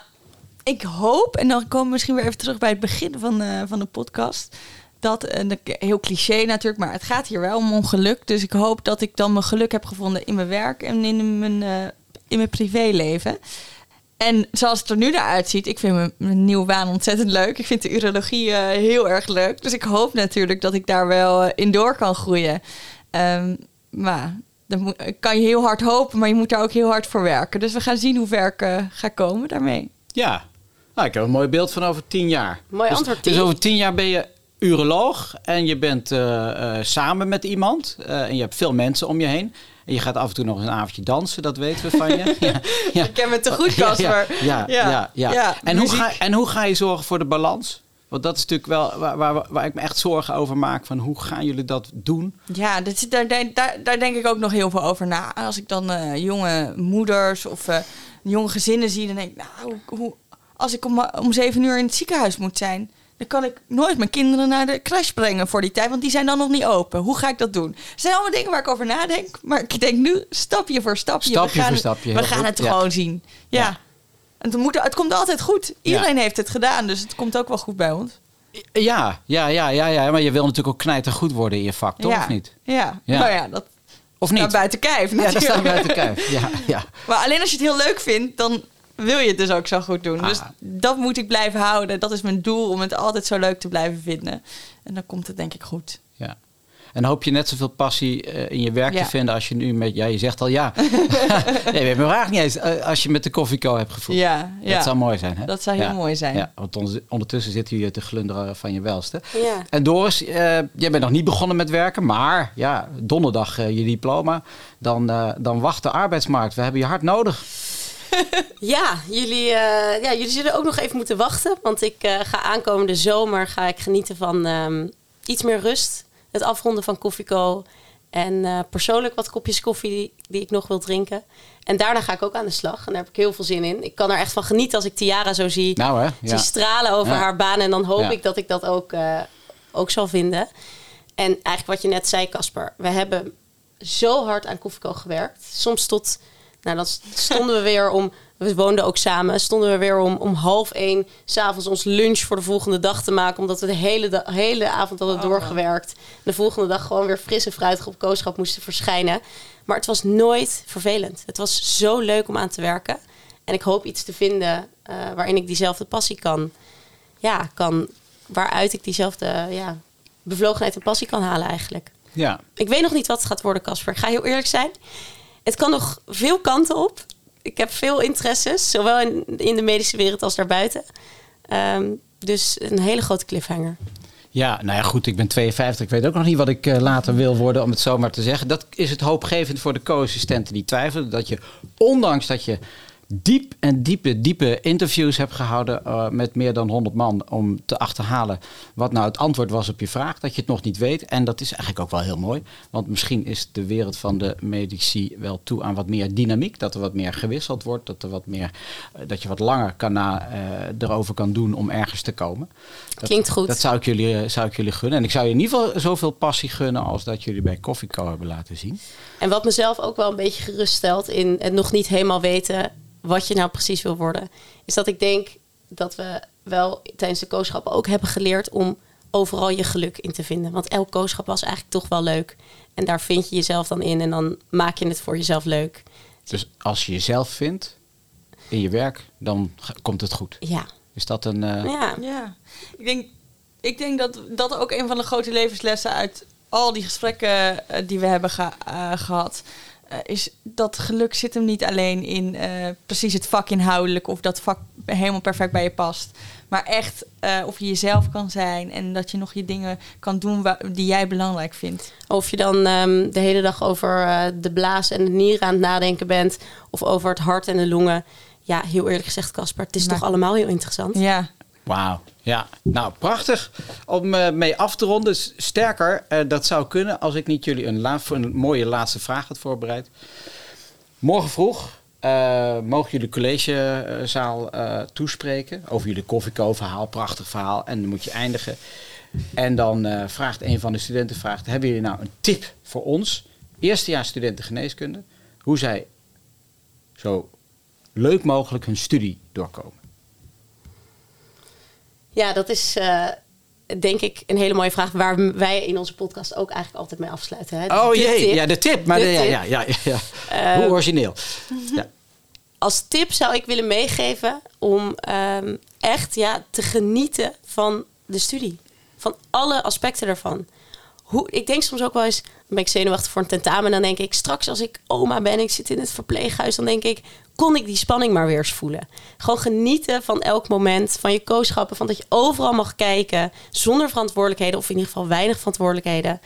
ik hoop, en dan komen we misschien weer even terug bij het begin van, eh, van de podcast. Dat, en dat- heel cliché natuurlijk, maar het gaat hier wel om, om geluk. Dus ik hoop dat ik dan mijn geluk heb gevonden in mijn werk en in mijn, in mijn privéleven. En zoals het er nu naar uitziet, ik vind mijn, mijn nieuwe baan ontzettend leuk. Ik vind de urologie eh, heel erg leuk. Dus ik hoop natuurlijk dat ik daar wel eh, in door kan groeien. Ehm, maar dan kan je heel hard hopen, maar je moet daar ook heel hard voor werken. Dus we gaan zien hoe ver ik eh, ga komen daarmee. Ja, nou, ik heb een mooi beeld van over tien jaar. Mooi dus, antwoord, Dus over tien jaar ben je uroloog en je bent eh, eh, samen met iemand eh, en je hebt veel mensen om je heen. En je gaat af en toe nog eens een avondje dansen, dat weten we van je. Ja, ja. Ik ken me te goed, Casper. Ja, ja, ja, en, hoe ga, en hoe ga je zorgen voor de balans? Want dat is natuurlijk wel waar, waar, waar ik me echt zorgen over maak. Van hoe gaan jullie dat doen? Ja, is- daar, daar, daar, denk ik ook nog heel veel over na. Als ik dan eh, jonge moeders of eh, jonge gezinnen zie, dan denk ik, nou, hoe, hoe- als ik om, om zeven uur in het ziekenhuis moet zijn, dan kan ik nooit mijn kinderen naar de crash brengen voor die tijd, want die zijn dan nog niet open. Hoe ga ik dat doen? Het zijn allemaal dingen waar ik over nadenk, maar ik denk nu stapje voor stapje. Stapje we gaan, voor stapje, We gaan goed. het Ja. gewoon zien. Ja. Ja. En het, moet, het komt altijd goed. Iedereen heeft het gedaan, dus het komt ook wel goed bij ons. Ja, ja, ja, ja, ja. Maar je wil natuurlijk ook knijter goed worden in je vak, toch? Of niet? Ja. Ja. Nou ja, dat Of staat niet? buiten kijf. Ja, dat staat natuurlijk. buiten kijf. Ja, ja. Maar alleen als je het heel leuk vindt, dan wil je het dus ook zo goed doen. Ah. Dus dat moet ik blijven houden. Dat is mijn doel, om het altijd zo leuk te blijven vinden. En dan komt het denk ik goed. Ja. En hoop je net zoveel passie eh, in je werk Ja. te vinden als je nu met... Ja, je zegt al ja. nee, we hebben vraag niet eens. eh, als je met de koffieco hebt gevoeld. Ja, ja. Dat zou mooi zijn, hè? Dat zou heel Ja. mooi zijn. Ja, want on- ondertussen zitten jullie te glunderen van je welste. Ja. En Doris, eh, jij bent nog niet begonnen met werken, maar ja, donderdag je diploma. Dan, eh, dan wacht de arbeidsmarkt. We hebben je hard nodig. Ja, jullie, eh, ja, jullie zullen ook nog even moeten wachten. Want ik eh, ga aankomende zomer ga ik genieten van ehm, iets meer rust. Het afronden van Koffieco. En eh, persoonlijk wat kopjes koffie die, die ik nog wil drinken. En daarna ga ik ook aan de slag. En daar heb ik heel veel zin in. Ik kan er echt van genieten als ik Tiara zo zie, Nou hè, zie ja. stralen over Ja. haar baan. En dan hoop Ja. ik dat ik dat ook, ook zal vinden. En eigenlijk wat je net zei, Casper. We hebben zo hard aan Koffieco gewerkt. Soms tot... Nou, dan stonden we weer om... We woonden ook samen. Stonden we weer om, om half één... s'avonds ons lunch voor de volgende dag te maken. Omdat we de hele, da- hele avond hadden Oh. doorgewerkt. De volgende dag gewoon weer fris en fruitig op kooschap moesten verschijnen. Maar het was nooit vervelend. Het was zo leuk om aan te werken. En ik hoop iets te vinden eh, waarin ik diezelfde passie kan... Ja, kan... Waaruit ik diezelfde ja, bevlogenheid en passie kan halen eigenlijk. ja. Ik weet nog niet wat het gaat worden, Casper. Ik ga heel eerlijk zijn. Het kan nog veel kanten op. Ik heb veel interesses, zowel in, de medische wereld als daarbuiten. Ehm, dus een hele grote cliffhanger. Ja, nou ja, goed, ik ben 52. Ik weet ook nog niet wat ik eh, later wil worden, om het zo maar te zeggen. Dat is het hoopgevend voor de co-assistenten die twijfelen. Dat je, ondanks dat je diep en diepe, diepe interviews hebt gehouden eh, met meer dan 100 man om te achterhalen wat nou het antwoord was op je vraag, dat je het nog niet weet. En dat is eigenlijk ook wel heel mooi, want misschien is de wereld van de medici wel toe aan wat meer dynamiek, dat er wat meer gewisseld wordt, dat, er wat meer, eh, dat je wat langer kan na, eh, erover kan doen om ergens te komen. Dat- Klinkt goed. Dat zou ik, jullie, zou ik jullie gunnen. En ik zou je in ieder geval zoveel passie gunnen als dat jullie bij Coffee Co hebben laten zien. En wat mezelf ook wel een beetje geruststelt in het nog niet helemaal weten wat je nou precies wil worden, is dat ik denk dat we wel tijdens de kooschap ook hebben geleerd om overal je geluk in te vinden. Want elk kooschap was eigenlijk toch wel leuk. En daar vind je jezelf dan in en dan maak je het voor jezelf leuk. Dus als je jezelf vindt in je werk, dan komt het goed. Ja, Is dat een... eh, ja. Ja, ik denk, ik denk dat dat ook een van de grote levenslessen uit al die gesprekken eh, die we hebben ge- eh, gehad. Eh, is dat geluk zit hem niet alleen in eh, precies het vak inhoudelijk of dat vak helemaal perfect bij je past. Maar echt eh, of je jezelf kan zijn en dat je nog je dingen kan doen die jij belangrijk vindt. Of je dan ehm, de hele dag over eh, de blaas en de nieren aan het nadenken bent. Of over het hart en de longen. Ja, heel eerlijk gezegd, Casper, het is Maar- toch allemaal heel interessant. Ja, Wauw. Ja, nou prachtig om eh, mee af te ronden. Sterker, eh, dat zou kunnen als ik niet jullie een, een mooie laatste vraag had voorbereid. Morgen vroeg eh, mogen jullie collegezaal toespreken over jullie koffieco-verhaal. Prachtig verhaal. En dan moet je eindigen. En dan vraagt een van de studenten, vraagt, hebben jullie nou een tip voor ons, eerstejaars studenten geneeskunde, hoe zij zo leuk mogelijk hun studie doorkomen? Ja, dat is eh, denk ik een hele mooie vraag. Waar wij in onze podcast ook eigenlijk altijd mee afsluiten. Hè? Oh jee, tip. ja, de tip. Maar De de- ja, tip. ja, ja, ja, ja. Ehm, Hoe origineel. Ja. Als tip zou ik willen meegeven om ehm, echt ja, te genieten van de studie. Van alle aspecten ervan. Hoe, ik denk soms ook wel eens, ben ik zenuwachtig voor een tentamen. En dan denk ik, straks als ik oma ben, ik zit in het verpleeghuis. Dan denk ik, kon ik die spanning maar weer eens voelen. Gewoon genieten van elk moment, van je kooschappen. Van dat je overal mag kijken, zonder verantwoordelijkheden. Of in ieder geval weinig verantwoordelijkheden.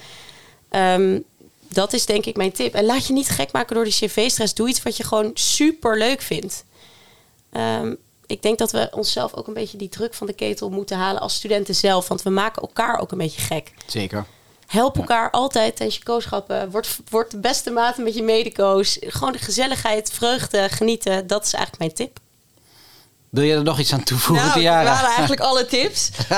Ehm, dat is denk ik mijn tip. En laat je niet gek maken door die cv-stress. Doe iets wat je gewoon super leuk vindt. Ehm, ik denk dat we onszelf ook een beetje die druk van de ketel moeten halen als studenten zelf. Want we maken elkaar ook een beetje gek. Zeker. Help elkaar altijd tijdens je kooschappen. Word, word de beste maten met je medekoos. Gewoon de gezelligheid, vreugde, genieten. Dat is eigenlijk mijn tip. Wil je er nog iets aan toevoegen, Nou, Tiara? waren eigenlijk alle tips. Eh,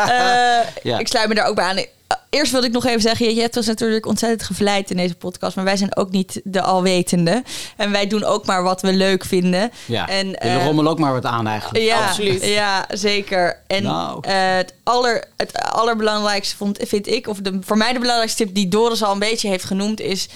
Ja. Ik sluit me daar ook bij aan. Eerst wilde ik nog even zeggen, je hebt ons natuurlijk ontzettend gevleid in deze podcast, maar wij zijn ook niet de alwetende. En wij doen ook maar wat we leuk vinden. Ja, En, we eh, rommelen ook maar wat aan eigenlijk. Ja, Absoluut. Ja, zeker. En Nou. eh, het, aller, het allerbelangrijkste vond, vind ik, of de, voor mij de belangrijkste tip die Doris al een beetje heeft genoemd, is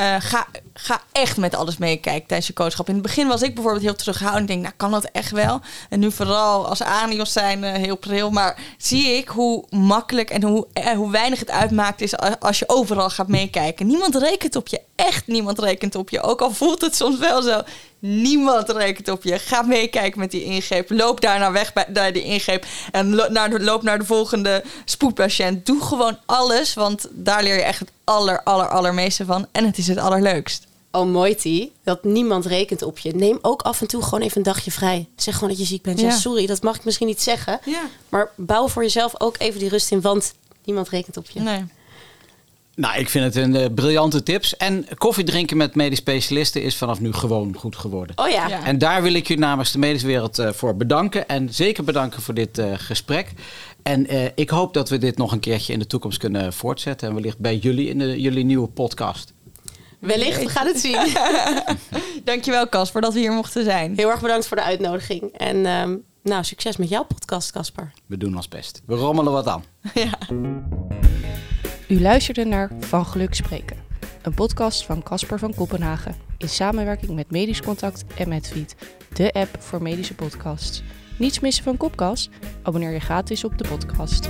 eh, ga ga echt met alles meekijken tijdens je coachschap. In het begin was ik bijvoorbeeld heel terughoudend. Ik denk, nou kan dat echt wel? En nu vooral als Anios zijn eh, heel pril. Maar zie ik hoe makkelijk en hoe, eh, hoe weinig het uitmaakt is als je overal gaat meekijken. Niemand rekent op je. Echt niemand rekent op je. Ook al voelt het soms wel zo. Niemand rekent op je. Ga meekijken met die ingreep. Loop daarna weg bij, de ingreep. En lo- naar de, loop naar de volgende spoedpatiënt. Doe gewoon alles. Want daar leer je echt het aller, aller, allermeeste van. En het is het allerleukst. Oh, mooi T. Dat niemand rekent op je. Neem ook af en toe gewoon even een dagje vrij. Zeg gewoon dat je ziek bent. Ja, Ja. sorry, dat mag ik misschien niet zeggen. Ja. Maar bouw voor jezelf ook even die rust in, want niemand rekent op je. Nee. Nou, ik vind het een eh, briljante tips. En koffie drinken met medisch specialisten is vanaf nu gewoon goed geworden. Oh ja. Ja. En daar wil ik je namens de medische wereld eh, voor bedanken. En zeker bedanken voor dit eh, gesprek. En eh, ik hoop dat we dit nog een keertje in de toekomst kunnen voortzetten. En wellicht bij jullie in de, jullie nieuwe podcast. Wellicht, we gaan het zien. Dankjewel Casper dat we hier mochten zijn. Heel erg bedankt voor de uitnodiging. En ehm, nou, succes met jouw podcast, Casper. We doen ons best. We rommelen wat aan. U luisterde naar Van Geluk Spreken, een podcast van Casper van Kopenhagen in samenwerking met Medisch Contact en Medfeed, de app voor medische podcasts. Niets missen van Kopkast? Abonneer je gratis op de podcast.